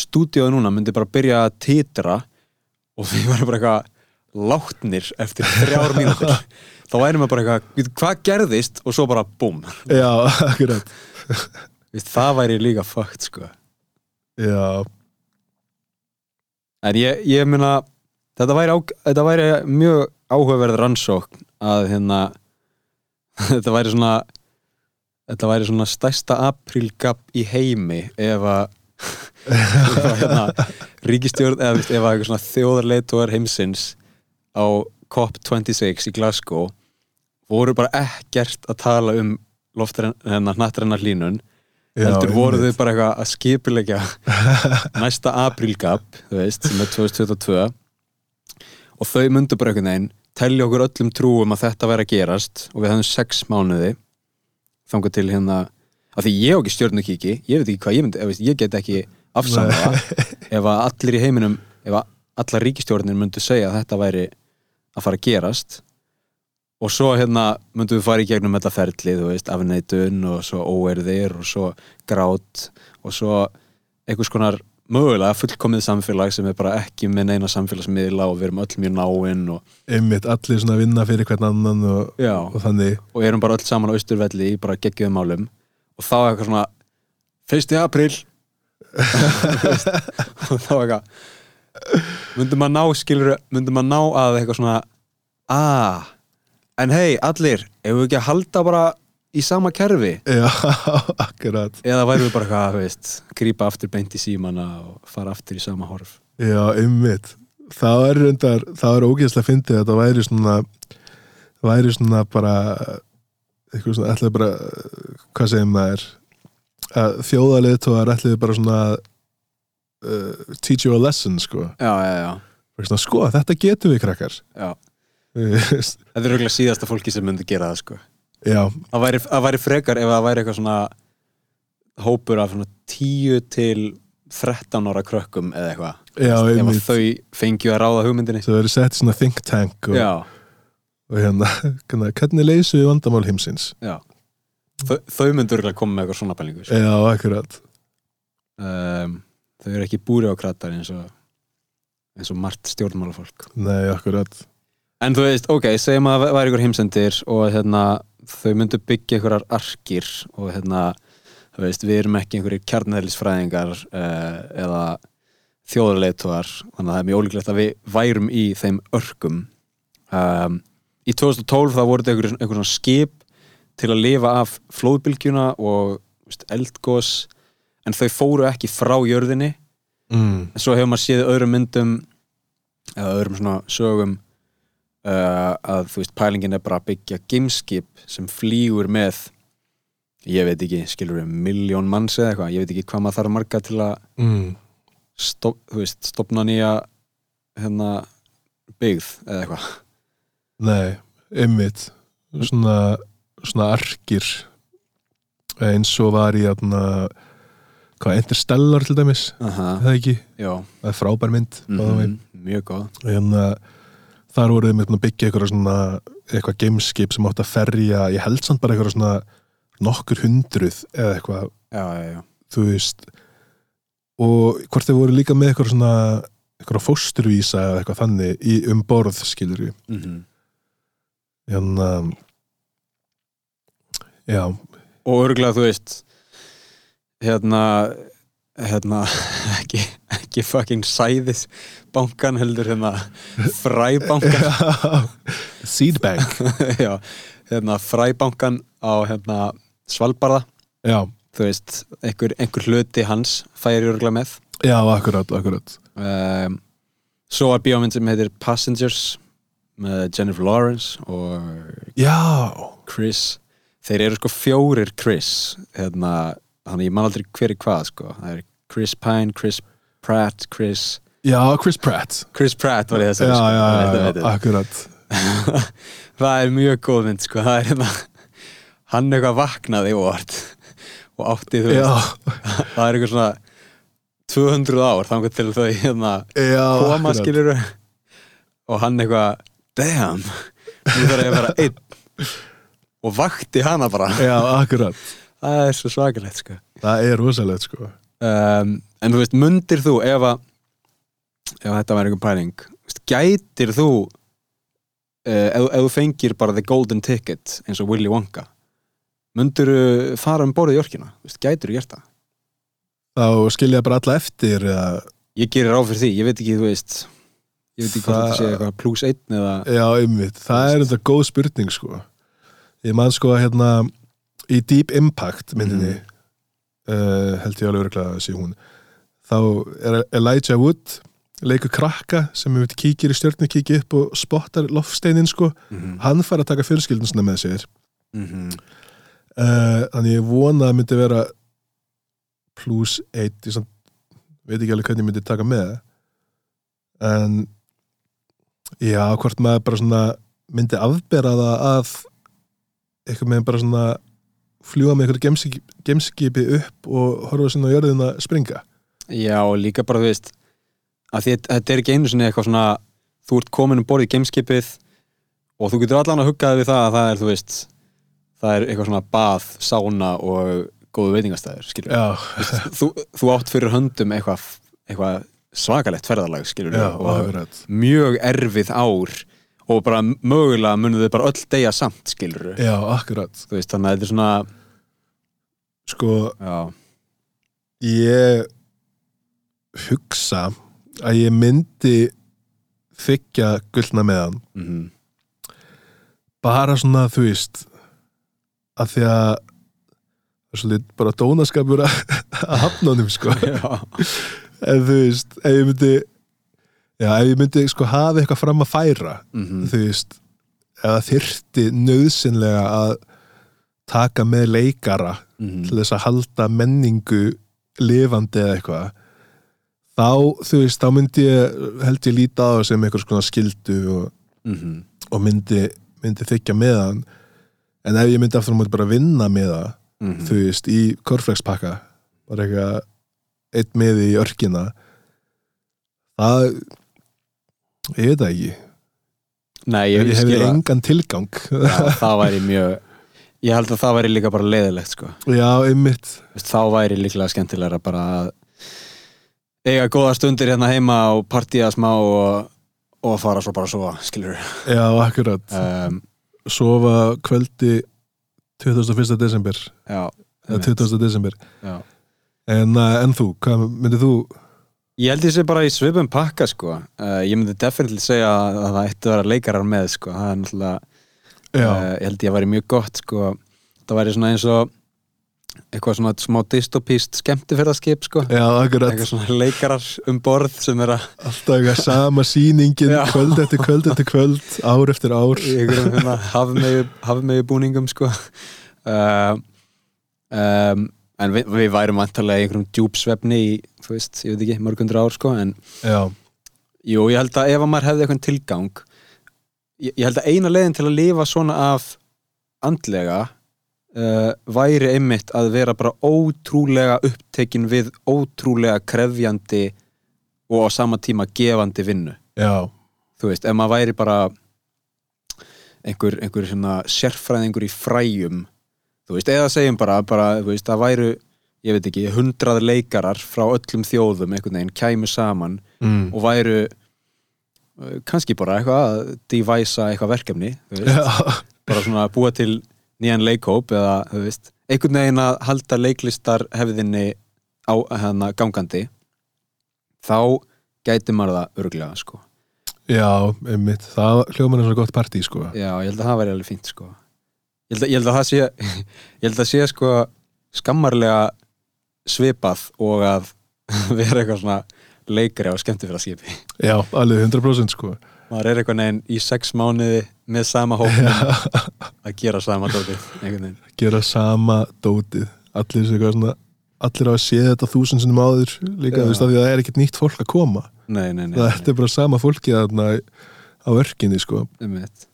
stúdíóðu núna myndi bara byrja að titra og *laughs* því var bara eitthvað látnir eftir þrjár mínútur *laughs* þá væri maður bara eitthvað, "Bíddu, hvað gerðist og svo bara búm, Já, *laughs* akkurat. Það væri líka fakt sko, Já, en ég, ég meina þetta væri, á, þetta væri mjög áhugaverð rannsókn að hérna *laughs* þetta væri svona þetta væri svona stærsta aprílgap í heimi ef að ef að hérna *laughs* ríkistjórn eða ef að eitthvað svona þjóðarleituar heimsins á COP26 í Glasgow voru bara ekkert að tala um loftrenna hnattrenna hlínun já heldur voru þau bara eitthvað að skipilegja *laughs* næsta aprílgap þú veist, sem er 2022 og þau myndu bara einhvern veginn telja okkur öllum trúum að þetta væri að gerast og við hefum sex mánuði þangað til hérna af því ég á ekki stjórnukíki, ég veit ekki hvað ég myndi ég, ég get ekki afsamlega *laughs* ef að allir í heiminum ef að allar ríkistjórnir myndu segja að þetta væri að fara að gerast og svo hérna myndum við fara í gegnum þetta ferli, þú veist, afneitun og svo óerðir og svo grát og svo einhvers konar mögulega fullkomið samfélag sem er bara ekki með neina samfélagsmiðla og við erum öll mjög náinn og, Einmitt, allir svona vinna fyrir hvern annan og, já, og þannig. Og erum bara öll saman á austurvelli í bara geggjum málum. Og þá er eitthvað svona 1. apríl. *laughs* Og þá er eitthvað myndum maður ná skilur myndum maður ná að eitthvað svona aaa, en hei allir, ef við ekki að halda bara í sama kerfi? Já, *laughs* akkurat. Eða værum við bara þú veist grípa aftur beint í símana og fara aftur í sama horf? Já, einmitt. Það er reyndar, það er ógeðslega fyndið að það væri svona væri svona bara eitthvað svona, ætlaði bara hvað segir maður? Að þjóðarleitóðar ætlaði bara svona uh, teach you a lesson sko. Já, já, já, svona, sko, þetta getum við krakkar. Já. Já, *laughs* þetta er auðvitað síðasta fólki sem myndi gera það sko. Það væri, væri frekar ef það væri eitthvað svona hópur af svona 10 til 13 ára krökkum eða eitthvað. Já, ef einmitt. þau fengju að ráða hugmyndinni. Það verið sett svona think tank og, já, og hérna, *laughs* hérna, hvernig leysum við vandamál heimsins? Já. Þau, þau myndu örgulega koma með eitthvað svona pælingu sko. Já, akkurat. Um, þau eru ekki búri á kratar eins og eins og margt stjórnmálafólk. Nei, akkurat en þú veist, ok, segjum að það væri ykkur heimsendir og hérna, þau myndu byggja einhverjar arkir og hérna þú veist, við erum ekki einhverjir kjarnæðlisfræðingar uh, eða þjóðarleituar þannig að það er mjög ólíklegt að við værum í þeim örkum um, í 2012 þá voru þetta einhver, einhver svona skip til að lifa af flóðbylgjuna og veist, eldgós en þau fóru ekki frá jörðinni mm. en svo hefur maður séð öðrum myndum eða öðrum svona sögum uh, að þú veist, pælingin er bara að byggja gameskip sem flýgur með ég veit ekki, skilur við miljón manns eða eitthvað, ég veit ekki hvað maður þarf marga til að mm. stop, þú veist, stopna nýja hérna byggð eða eitthvað. Nei, einmitt. Svona, svona arkir eins og var í atna, hvað, Interstellar til dæmis? Aha, það ekki, já, það er frábær mynd mm mm mjög góð. En uh, þar voruð við að byggja eitthvað svona eitthvað gameskip sem átt að ferja ég held samt bara eitthvað svona nokkur hundruð eða eitthvað. Já, já, já, þú veist og hvort þau voru líka með eitthvað svona eitthvað fósturvísa eða eitthvað þannig í, um borð skilur við mm en um, já, og örgulega þú veist hérna hérna *laughs* ekki, ekki fucking sæðis bankan heldur hérna fræbankan. *laughs* Seedbank. *laughs* Já, hérna fræbankan á hérna Svalbarða. Já, þú veist, einhver, einhver hluti hans færi örgulega með. Já, akkurat, akkurat. Um, svo er bíómynd sem heitir Passengers með Jennifer Lawrence og já, Chris. Þeir eru sko fjórir Chris hérna, hann ég man aldrei hver er hvað sko, það er Chris Pine, Chris Pratt Chris, já, Chris Pratt. Chris Pratt var ég að já, segja sko, já, Veit, já, já, veit. akkurat. *laughs* Það er mjög góð mynd sko, það er hérna hann eitthvað vaknaði óvart og átti þú já, veist það er eitthvað svona 200 ár þangar til þau hérna já, koma skilur og hann eitthvað damn, nú þarf ég að vera einn. Og vakti hana bara. Já, akkurat. Það er svo svakalegt sko. Það er rosalegt sko. Um, en þú veist, mundir þú ef að ef þetta væri einhver pæling. Gætir þú uh, ef, ef þú fengir bara the golden ticket eins og Willy Wonka mundir þú fara um borðið í orkina? Gætir þú gert það? Þá skilja bara alla eftir eða, ég gerir ráð fyrir því, ég veit ekki, þú veist ég veit ekki hvað Það- þetta sé eitthvað plus einn eða já, einmitt, það er þetta góð spurning sko. Ég man sko að hérna í Deep Impact myndinni uh, held ég alveg örgulega að sé hún þá er Elijah Wood leikur krakka sem við kíkir í stjörnu kíkir upp og spottar loftsteinin sko. Mm hann fær að taka fjölskyldunstuna með sér. -hmm. uh, þannig ég vona að myndi vera plus 1 ég veit ekki alveg hvernig ég myndi taka með. En já, hvort maður bara svona myndi afbera það að eitthvað með bara svona fljúa með eitthvað gemskipi, upp og horfa sinna á jörðina springa. Já, líka bara, þú veist að því þetta er ekki einu sinni eitthvað svona þú ert komin um borðið í gameskipið og þú getur allan að huggaði við það að það er, þú veist það er eitthvað svona bað, sána og góðu veitingastæður, skilur já, þú, þú átt fyrir höndum eitthvað, eitthvað svakalegt ferðalag, skilur já, og akkurat. mjög erfið ár og bara mögulega munið þau bara öll deyja samt, skilur já, akkurat, þú veist, þannig að þetta er svona sko já, ég hugsa að ég myndi þykja gullna með hann. Mm bara svona þú veist að því að svolítið bara dónaskapur að hafna honum sko. *laughs* En þú veist, ef ég myndi já, ef ég myndi sko hafa eitthvað fram að færa mm þú veist, eða þyrfti nöðsynlega að taka með leikara Mhm. til þess að halda menningu lifandi eða eitthvað þá, þú veist, þá myndi ég held ég líta á það sem eitthvað svona skildu og, Mhm. og myndi, myndi þykja með hann en ef ég myndi aftur á móti bara vinna með það Mhm. þú veist, í korflexpakka bara eitthvað eitt með í örkina það ég veit það ekki Nei, ég, ég, hefði engan tilgang Já, það væri mjög ég held að það væri líka bara leiðilegt sko. já, einmitt þá væri líklega skemmtilegra bara að eiga góða stundir hérna heima og partíja smá og, og fara svo bara svo skilur já, akkurat, um, sofa kvöldi 21. desember já, eða einmitt. 20. desember já. en, uh, en þú, hvað myndið þú ég held ég sé bara í svipum pakka sko. uh, ég myndi definitíli segja að það ætti að vera leikarar með sko. það er náttúrulega uh, ég held ég að væri mjög gott sko. það væri svona eins og eitthvað svona smá dystopíst skemmtifyrðaskip sko. Já, eitthvað svona leikarar um borð sem er að alltaf eitthvað sama sýningin Já. kvöld eftir kvöld eftir kvöld, ár eftir ár. Í einhverjum hérna, hafmeyju búningum sko. Uh, um, en við, við værum vantarlega í einhverjum djúpsvefni í, þú veist, ég veit ekki, mörgundur ár sko en Já, jú, ég held að ef að maður hefði eitthvað tilgang ég, ég held að eina leiðin til að lifa svona af andlega uh, væri einmitt að vera bara ótrúlega upptekin við ótrúlega krefjandi og á sama tíma gefandi vinnu. Já, þú veist, ef maður væri bara einhver, einhver svona sérfræðingur í fræjum þú veist, eða segjum bara, bara veist, það væru, ég veit ekki hundrað leikarar frá öllum þjóðum einhvern veginn kæmu saman mm. og væru uh, kannski bara eitthvað að devæsa eitthvað verkefni bara svona að búa til nýjan leikhóp eða, þú veist, einhvern veginn að halda leiklistar hefðinni á hana gangandi þá gæti maður það örglega, sko. Já, einmitt. Það hljóman er svo gott partí, sko. Já, ég held að það væri alveg fínt sko. Ég held að, ég held að það sé *laughs* ég held að sé sko skammarlega svipað og að *laughs* vera eitthvað svona leikari á skemmtifélagsskipi Já, alveg 100% sko. Maður er eitthvað neginn í sex mánuði með sama hóknum að gera sama dótið gera sama dótið. Allir sem eitthvað svona allir á að sé þetta þúsund sinnum áður líka, þú veist, að það er ekkert nýtt fólk að koma. Nei, nei, nei, þetta er bara sama fólki þarna á örkinni, sko. Um mitt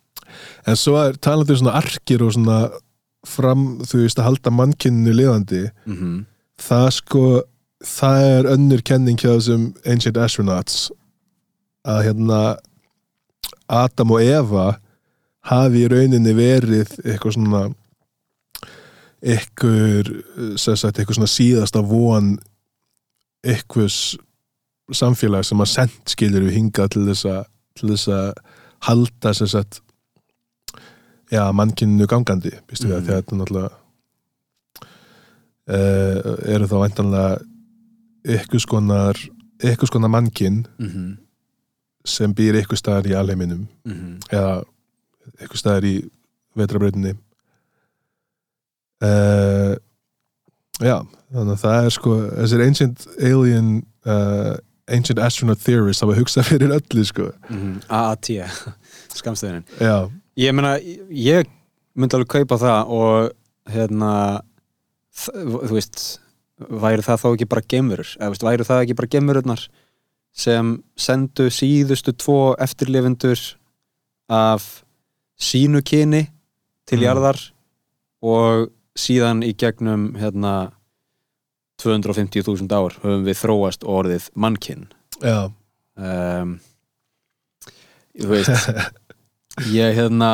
en svo er talandi um svona arkir og svona fram, þú veist, að halda mannkynninu lifandi, mm það sko það er önnur kenning hjá þessum Ancient Astronauts. Að hérna Adam og Eva hafi í rauninni verið eitthvað svona sem sagt, eitthvað svona síðasta von ykkurs samfélag sem að send skilur við hingað til þess að til þess að halda sagt já, mannkyninu gangandi býstu við Mhm. að þetta náttúrulega uh, eru þá væntanlega ykkur skonar ykkur skonar mannkyn mm sem býr ykkur staðar í alheiminum. Eða ykkur staðar í vetrabreytinni uh, já þannig að það er sko þessir ancient alien uh, ancient astronaut theorists hafa hugsað fyrir öllu sko. AAT *laughs* skamstöðinin já, Ég meina, ég myndi alveg kaupa það og hérna þú veist væri það þá ekki bara gemurur eða veist, væri það ekki bara gemururnar sem sendu síðustu tvo eftirlifundur af sínu kyni til Mm. jarðar og síðan í gegnum hérna 250.000 ár höfum við þróast orðið mannkinn já, um, þú veist *laughs* ég hérna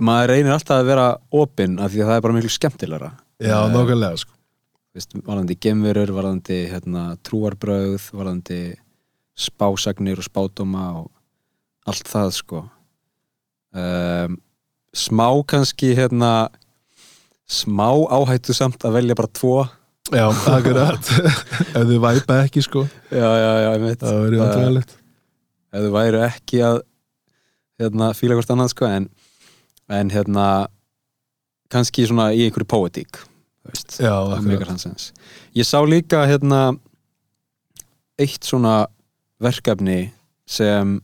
maður reynir alltaf að vera opinn af því að það er bara miklu skemmtilegra. Já, Eh, nákvæmlega sko. veist, varðandi gemverur, varðandi hérna, trúarbrögð, varðandi spásagnir og spádóma og allt það sko um, smá kannski hérna smá áhættu samt að velja bara tvo. Já, akkurat. *laughs* Ef þið væpa ekki sko. Já, já, já, ég veit það verður vandræðilegt ef þau væru ekki að hérna, fíla hvort annað sko en, en hérna kannski svona í einhverju veist, já, meikar akkurat. ég sá líka hérna eitt svona verkefni sem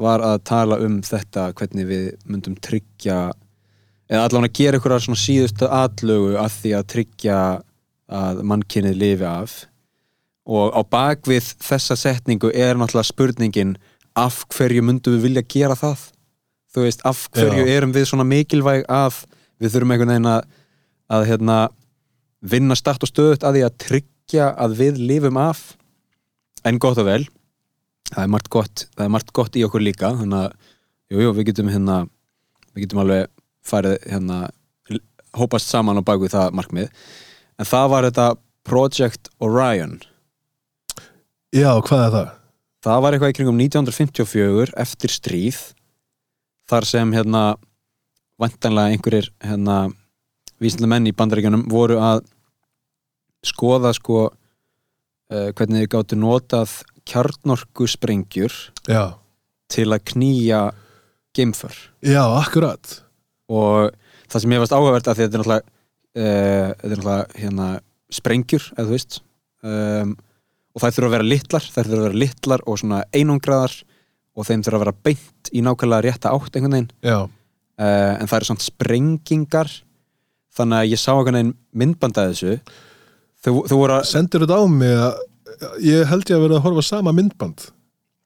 var að tala um þetta hvernig við myndum tryggja eða allan að gera einhverja svona síðustu atlögu að því að tryggja að mannkynnið lifi af. Og á bakvið þessa setningu er náttúrulega spurningin af hverju myndum við vilja gera það? Þú veist, af hverju Já. erum við svona mikilvæg að við þurfum einhvern veginn að, að hérna, vinna start og stöðut að því að tryggja að við lifum af. En gott og vel það er margt gott, það er margt gott í okkur líka þannig að, jú, jú, við getum hérna við getum alveg farið hérna, hópast saman á bakvið það markmið, en það var þetta Project Orion já, hvað er það? það var eitthvað í kringum 1954 eftir stríð þar sem hérna vantanlega einhverjir hérna vísinlega menn í bandaríkjunum voru að skoða sko uh, hvernig þið gáttu notað kjarnorku sprengjur já, til að knýja geimför. Já, akkurat. Og það sem ég varst áhugavert að því að þetta er náttúrulega uh, þetta er náttúrulega hérna sprengjur, eða þú veist um, og þær þurfa að vera litlar þær þurfa að vera litlar og svona einungraðar og þeim þurfa að vera beint í nákvæmlega rétta átt einhvern veginn. Já, uh, en það eru samt sprengingar þannig að ég sá einhvern veginn myndbanda af þessu. Þú, þú að sendur þetta á mig að ég held ég að vera að horfa sama myndband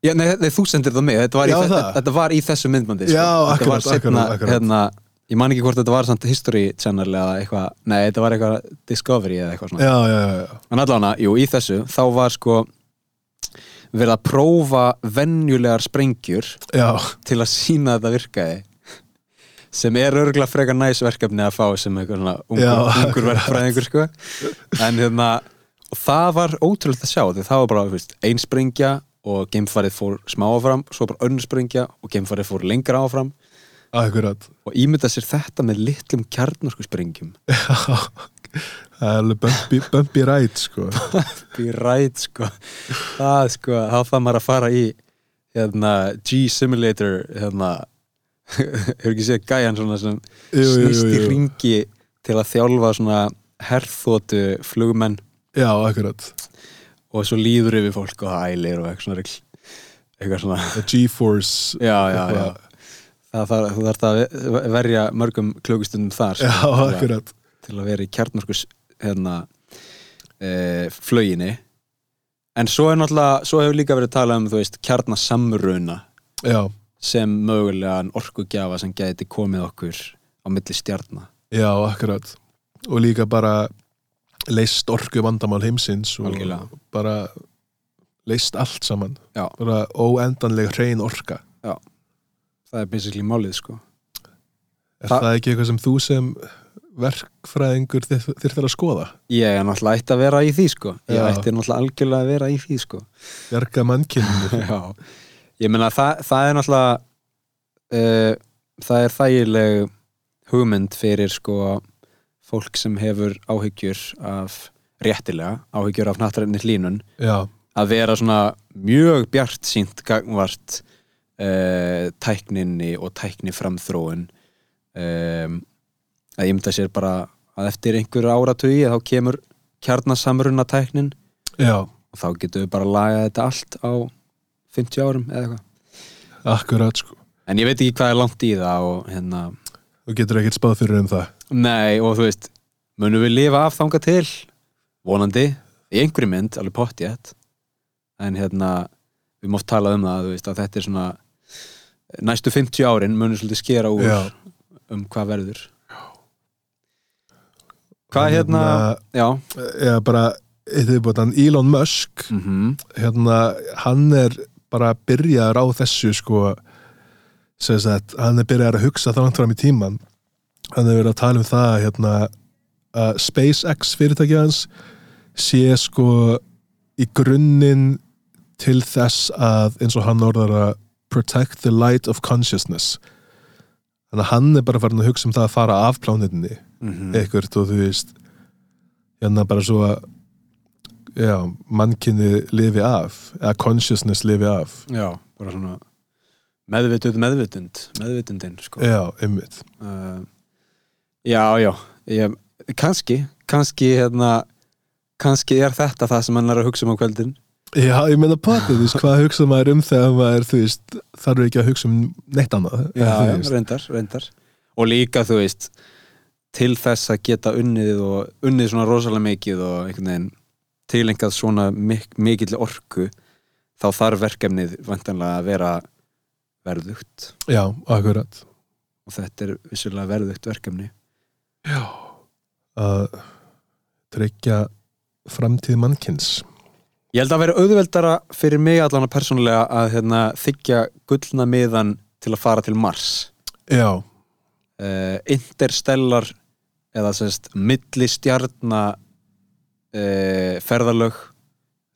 já, nei, nei, þú sendir á mig þetta var, Já, í, það. þetta, var í þessu myndbandi sko. Já, akkurat, seinna, akkurat, akkurat. Hérna, ég man ekki hvort þetta var samt History Channel eða eitthvað, nei þetta var eitthvað Discovery eða eitthvað svona já, já, en allavega, jú, í þessu, þá var sko verið að prófa venjulegar sprengjur já. til að sína að þetta virkaði sem er örgulega frekar næs verkefni að fá sem einhver svona Já, ungur, ungur verkfræðingur sko en hérna, og það var ótrúlega að sjá því það var bara, þú veist, ein sprengja og geimfarið fór smá áfram svo bara önnur sprengja og geimfarið fór lengra áfram. Akkurat. Og ímynda sér þetta með litlum kjarnorku sprengjum já, *laughs* það er alveg bumpy, bumpy ride sko. *laughs* Be right, sko. Það, sko, þá það maður að fara í hérna, G-Simulator hérna *laughs* hefur ekki séð gæjan svona sem snýst í ringi til að þjálfa svona herþótu flugmenn já, akkurat. Og svo líður yfir fólk og það ælir og eitthvað svona eitthvað svona G-Force. Já, já, já. Það þarf, þú þarf að ve- verja mörgum klukustundum þar já, sko, til, að, til að vera í kjarnorkus hérna e, flöginni en svo er náttúrulega, svo hefur líka verið talað um veist, kjarnasamruna já, sem mögulega orkugjafa sem gæti komið okkur á milli stjarna. Já, akkurat. Og líka bara leist orku vandamál heimsins og Algjörlega. bara leist allt saman. Já. bara óendanleg hrein orka. Það er basically málið sko. Er Þa- það ekki eitthvað sem þú sem verkfræðingur þyr- þyrftir að skoða? Ég er náttúrulega ætti að vera í því sko. Ég Já. ætti náttúrulega algjörlega að vera í því sko. Bjarga mannkyninu. *laughs* Já, ég meina það, það er náttúrulega uh, það er þægileg hugmynd fyrir sko fólk sem hefur áhyggjur af réttilega, áhyggjur af náttúrulega hlínun að vera svona mjög bjart sínt gangvart uh, tækninni og tækni framþróun um, að ég mynda sér bara að eftir einhverju áratugi þá kemur kjarnasamruna tæknin já, og þá getum við bara lagað þetta allt á 50 árum eða eitthvað. Akkurat sko. En ég veit ekki hvað er langt í það og hérna þú getur ekkert spáð fyrir um það nei og þú veist munum við lifa af þanga til? Vonandi. Í einhverju mynd alveg pottjætt en hérna við mátt tala um það þú veist að þetta er svona næstu 50 árin munum svolítið skera úr Já. um hvað verður. Hvað hérna já. Já, bara yfirbútan Elon Musk mm hérna, hann er bara byrjaður á þessu sko sem sagt, hann er byrjaður að hugsa langt fram í tíman hann er verið að tala um það hérna, að SpaceX fyrirtæki hans sé sko í grunninn til þess að eins og hann orðar að protect the light of consciousness. Þannig að hann er bara farin að hugsa um það að fara af plánutinni -hmm. eitthvað og þú veist hérna bara svo að já, mannkinni lifi af eða consciousness lifi af. Já, bara svona meðvitund meðvitund meðvitundin sko. Já, einmitt. Uh, já, já ég, kannski, kannski hérna, kannski er þetta það sem hann er að hugsa um á kvöldin. Já, ég meina potið, þú veist, hvað hugsa maður um þegar maður, þú veist, þarf ekki að hugsa um neitt annað já, já, reyndar, reyndar. Og líka, þú veist til þess að geta unnið og unnið svona rosalega mikið og einhvern veginn tilengað svona mik mikill orku þá þarf verkefnið vantanlega að vera verðugt. Já, akkurat. Og þetta er vissulega verðugt verkefni já, að tryggja framtíð mannkins Ég held að vera auðveldara fyrir mig allan að persónulega að hérna, þykja gullna miðan til að fara til Mars. já, Uh, interstellar eða sérst milli stjarna uh, ferðalög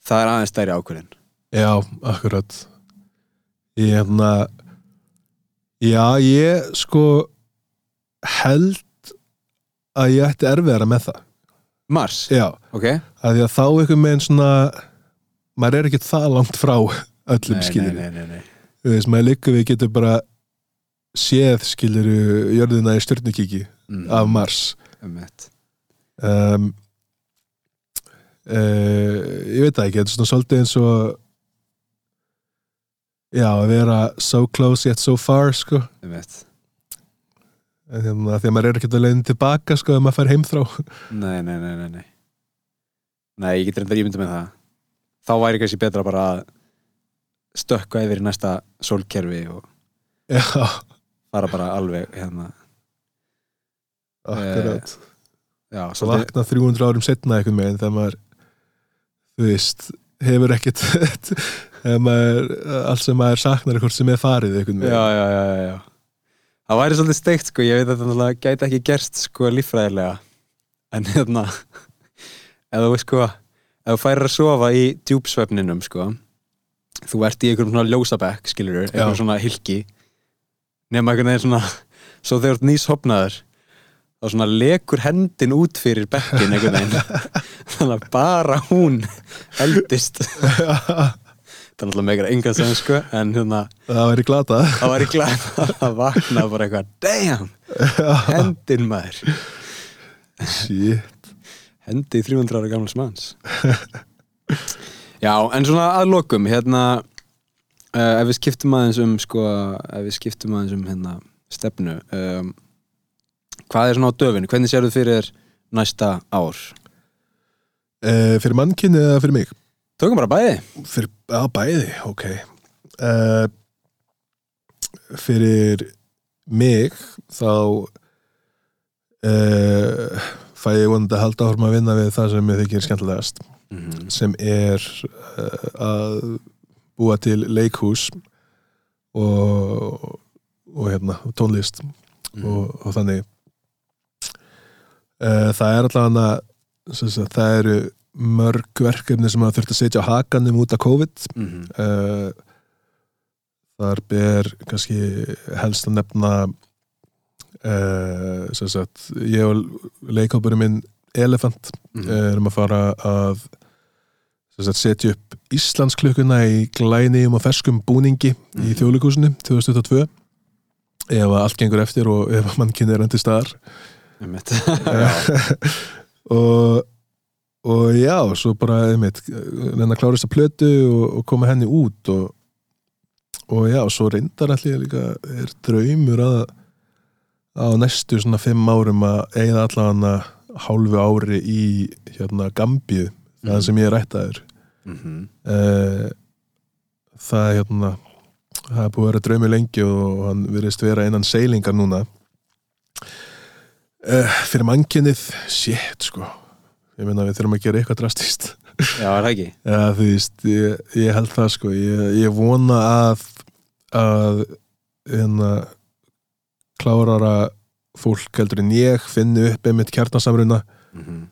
það er aðeins stærri ákvörðin. já, akkurat ég hérna já, ég sko held að ég ætti erfiðara með það Mars? já, Ok. að því að þá einhvern veginn svona maður er ekki það langt frá öllum nei. þú veist, maður líka við getur bara séð skilur jörðina í stjörnukíki Mm, af Mars einmitt. um, uh, ég veit það ekki, þetta er svona svolítið eins og já, að vera so close yet so far sko ég því að maður er ekkert að leiðin tilbaka sko ef maður fær heimþrá. Nei, nei, nei, nei, nei. Nei, ég get reyndar ímyndið með það. Þá væri kannski betra bara að stökka yfir í næsta sólkerfi og já, fara bara alveg hérna. Akkurat. Já, svo vakna 300 árum setna einhvern veginn þegar maður þú veist, hefur ekkert *laughs* þegar allt sem maður saknar hvort sem er farið já, veginn. Já, já, já, já Það væri svolítið steikt sko, ég veit að þetta náttúrulega gæti ekki gerst sko líffræðilega. En hérna ef þú sko, ef þú færir að sofa í djúpsvefninum sko þú ert í einhverjum svona ljósabekk skilur, einhverjum svona hilki nema einhvern veginn svona svo þegar þú ert nýshopnaður þá svona lekur hendin út fyrir bekkin einhvern veginn. *laughs* Þannig að bara hún eldist *laughs* það er náttúrulega megar engan sem sko en hérna það væri glata. Það í glæð að vakna bara eitthvað damn, hendin maður. Shit. Hendi 300 ára gamla manns. Já, en svona að lokum hérna uh, ef við skiptum aðeins um sko, ef við skiptum aðeins um hérna stefnu um, hvað er svona á döfinu, hvernig sér þú fyrir næsta ár? uh, fyrir mannkynni eða fyrir mig? Tökum bara bæði. Fyrir, á bæði, ok. Uh, fyrir mig þá uh, fæ ég vonandi að halda áfram að vinna við það sem ég þykir skemmtilegast mm -hmm. sem er uh, að búa til leikhús og, og hérna, tónlist og, og þannig. Það er allavega það eru mörg verkefni sem að þurft að setja á hakanum út af COVID mm -hmm. þar ber kannski helst að nefna sem sagt ég og leikópurinn minn Elefant Mhm. erum að fara að sagt, setja upp Íslandsklukkuna í glæniðum og ferskum búningi í Mhm. þjóðleikúsinu 2022 ef að allt gengur eftir og ef að mannkinn er endur staðar Einmitt. *laughs* *laughs* og og já, svo bara einmitt, reyna að klára þessa plötu og, og koma henni út og, og já, svo reyndar allir líka er draumur að á næstu svona fimm árum að eigða allavega hálfu ári í hérna Gambíu það sem ég er ættaður Mhm. uh, það er hérna það er búið að vera draumi lengi og hann virðist vera innan seilingar núna. Uh, fyrir mannkynnið shit sko ég meina við þurfum að gera eitthvað drastist já, er það ekki *laughs* ja, þú veist, ég, ég held það sko ég, ég vona að að hérna klárara fólk heldur en ég finni upp einmitt kjarnasamruna mm -hmm.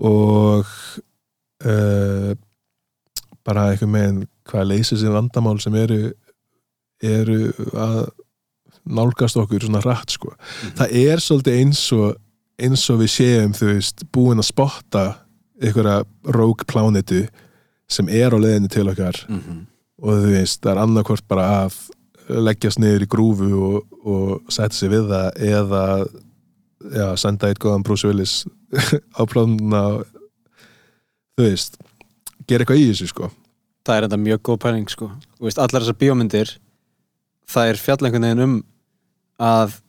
og uh, bara einhver meginn hvað leysir sér vandamál sem eru eru að nálgast okkur svona rætt sko. það er svolítið eins og eins og við séum þú veist búin að spotta einhverja rogue plánetu sem er á leiðinu til okkar. Mm -hmm. og þú veist, það er annarkvort bara að leggjast niður í grúfu og, og setja sig við það eða já, senda eitt góðan Bruce Willis *laughs* á plánuna þú veist gera eitthvað í þessu sko. Það er enda mjög góð pæling sko. Veist, allar þessar bíómyndir það er fjall einhvern veginn um að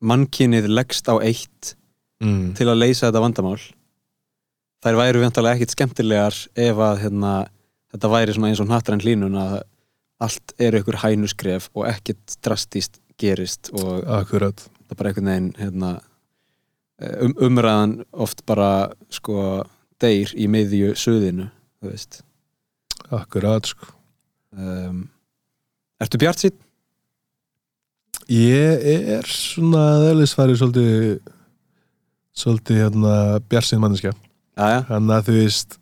mannkynið leggst á eitt mm. til að leysa þetta vandamál þær væru vantarlega ekkit skemmtilegar ef að hérna, þetta væri eins og nattræn hlínun að allt er ykkur hænuskref og ekkit drastíst gerist og akkurat það er bara einhvern veginn hérna, um, umræðan oft bara sko deyr í miðju suðinu þú veist akkurat sko um, Ertu bjart sítt? ég er svona eðlisfæri svolítið svolítið hérna bjarsinn manneskja. Jæja, þannig að þú veist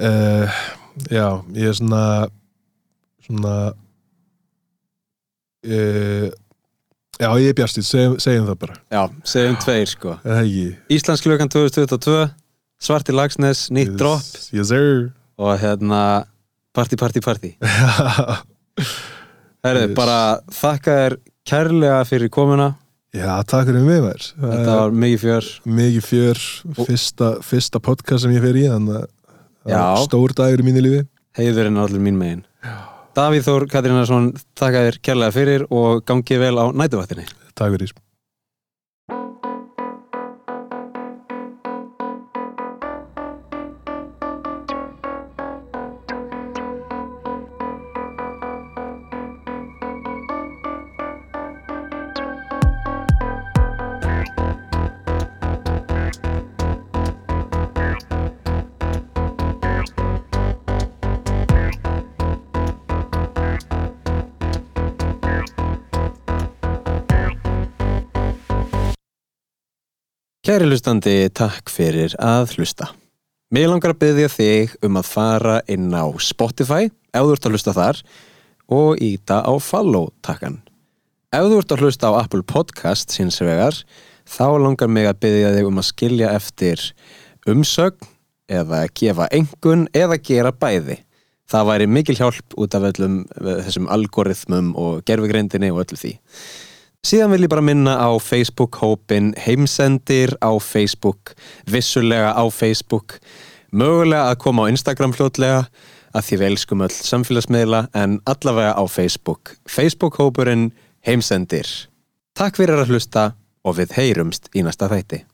uh, já, ég er svona svona uh, já, ég er bjarstýtt segjum, segjum það bara, já, segjum tveir sko. Það ekki? Íslandsklökan 2022 Svarti Lagsnes, nýtt drop yes, yes sir. Og hérna Party, party, party. *laughs* Yes. bara þakka þér kærlega fyrir komuna Já, takk fyrir mig mér Þetta var mikið fjör. Mikið fjör, fyrsta, fyrsta podcast sem ég fer í Þannig að stór dagur í mínu lífi. Heiðurinn er allir mín megin. Davíð Þór Katrínarsson, þakka þér kærlega fyrir og gangið vel á nætuvaktinni Takk fyrir Kæri hlustandi, takk fyrir að hlusta. Mér langar að byggja þig um að fara inn á Spotify, ef þú ert að hlusta þar, og íta á follow takkan. Ef þú ert að hlusta á Apple Podcast síns vegar, þá langar mig að byggja þig um að skilja eftir umsögn, eða gefa engun, eða gera bæði. Það væri mikil hjálp út af öllum eh, þessum algoritmum og gerfugreindinni og öllu því. Síðan vil ég bara minna á Facebook-hópin heimsendir á Facebook, vissulega á Facebook, mögulega að koma á Instagram fljótlega að því við elskum öll samfélagsmiðla en allavega á Facebook. Facebook-hópurinn heimsendir. Takk fyrir að hlusta og við heyrumst í næsta þætti.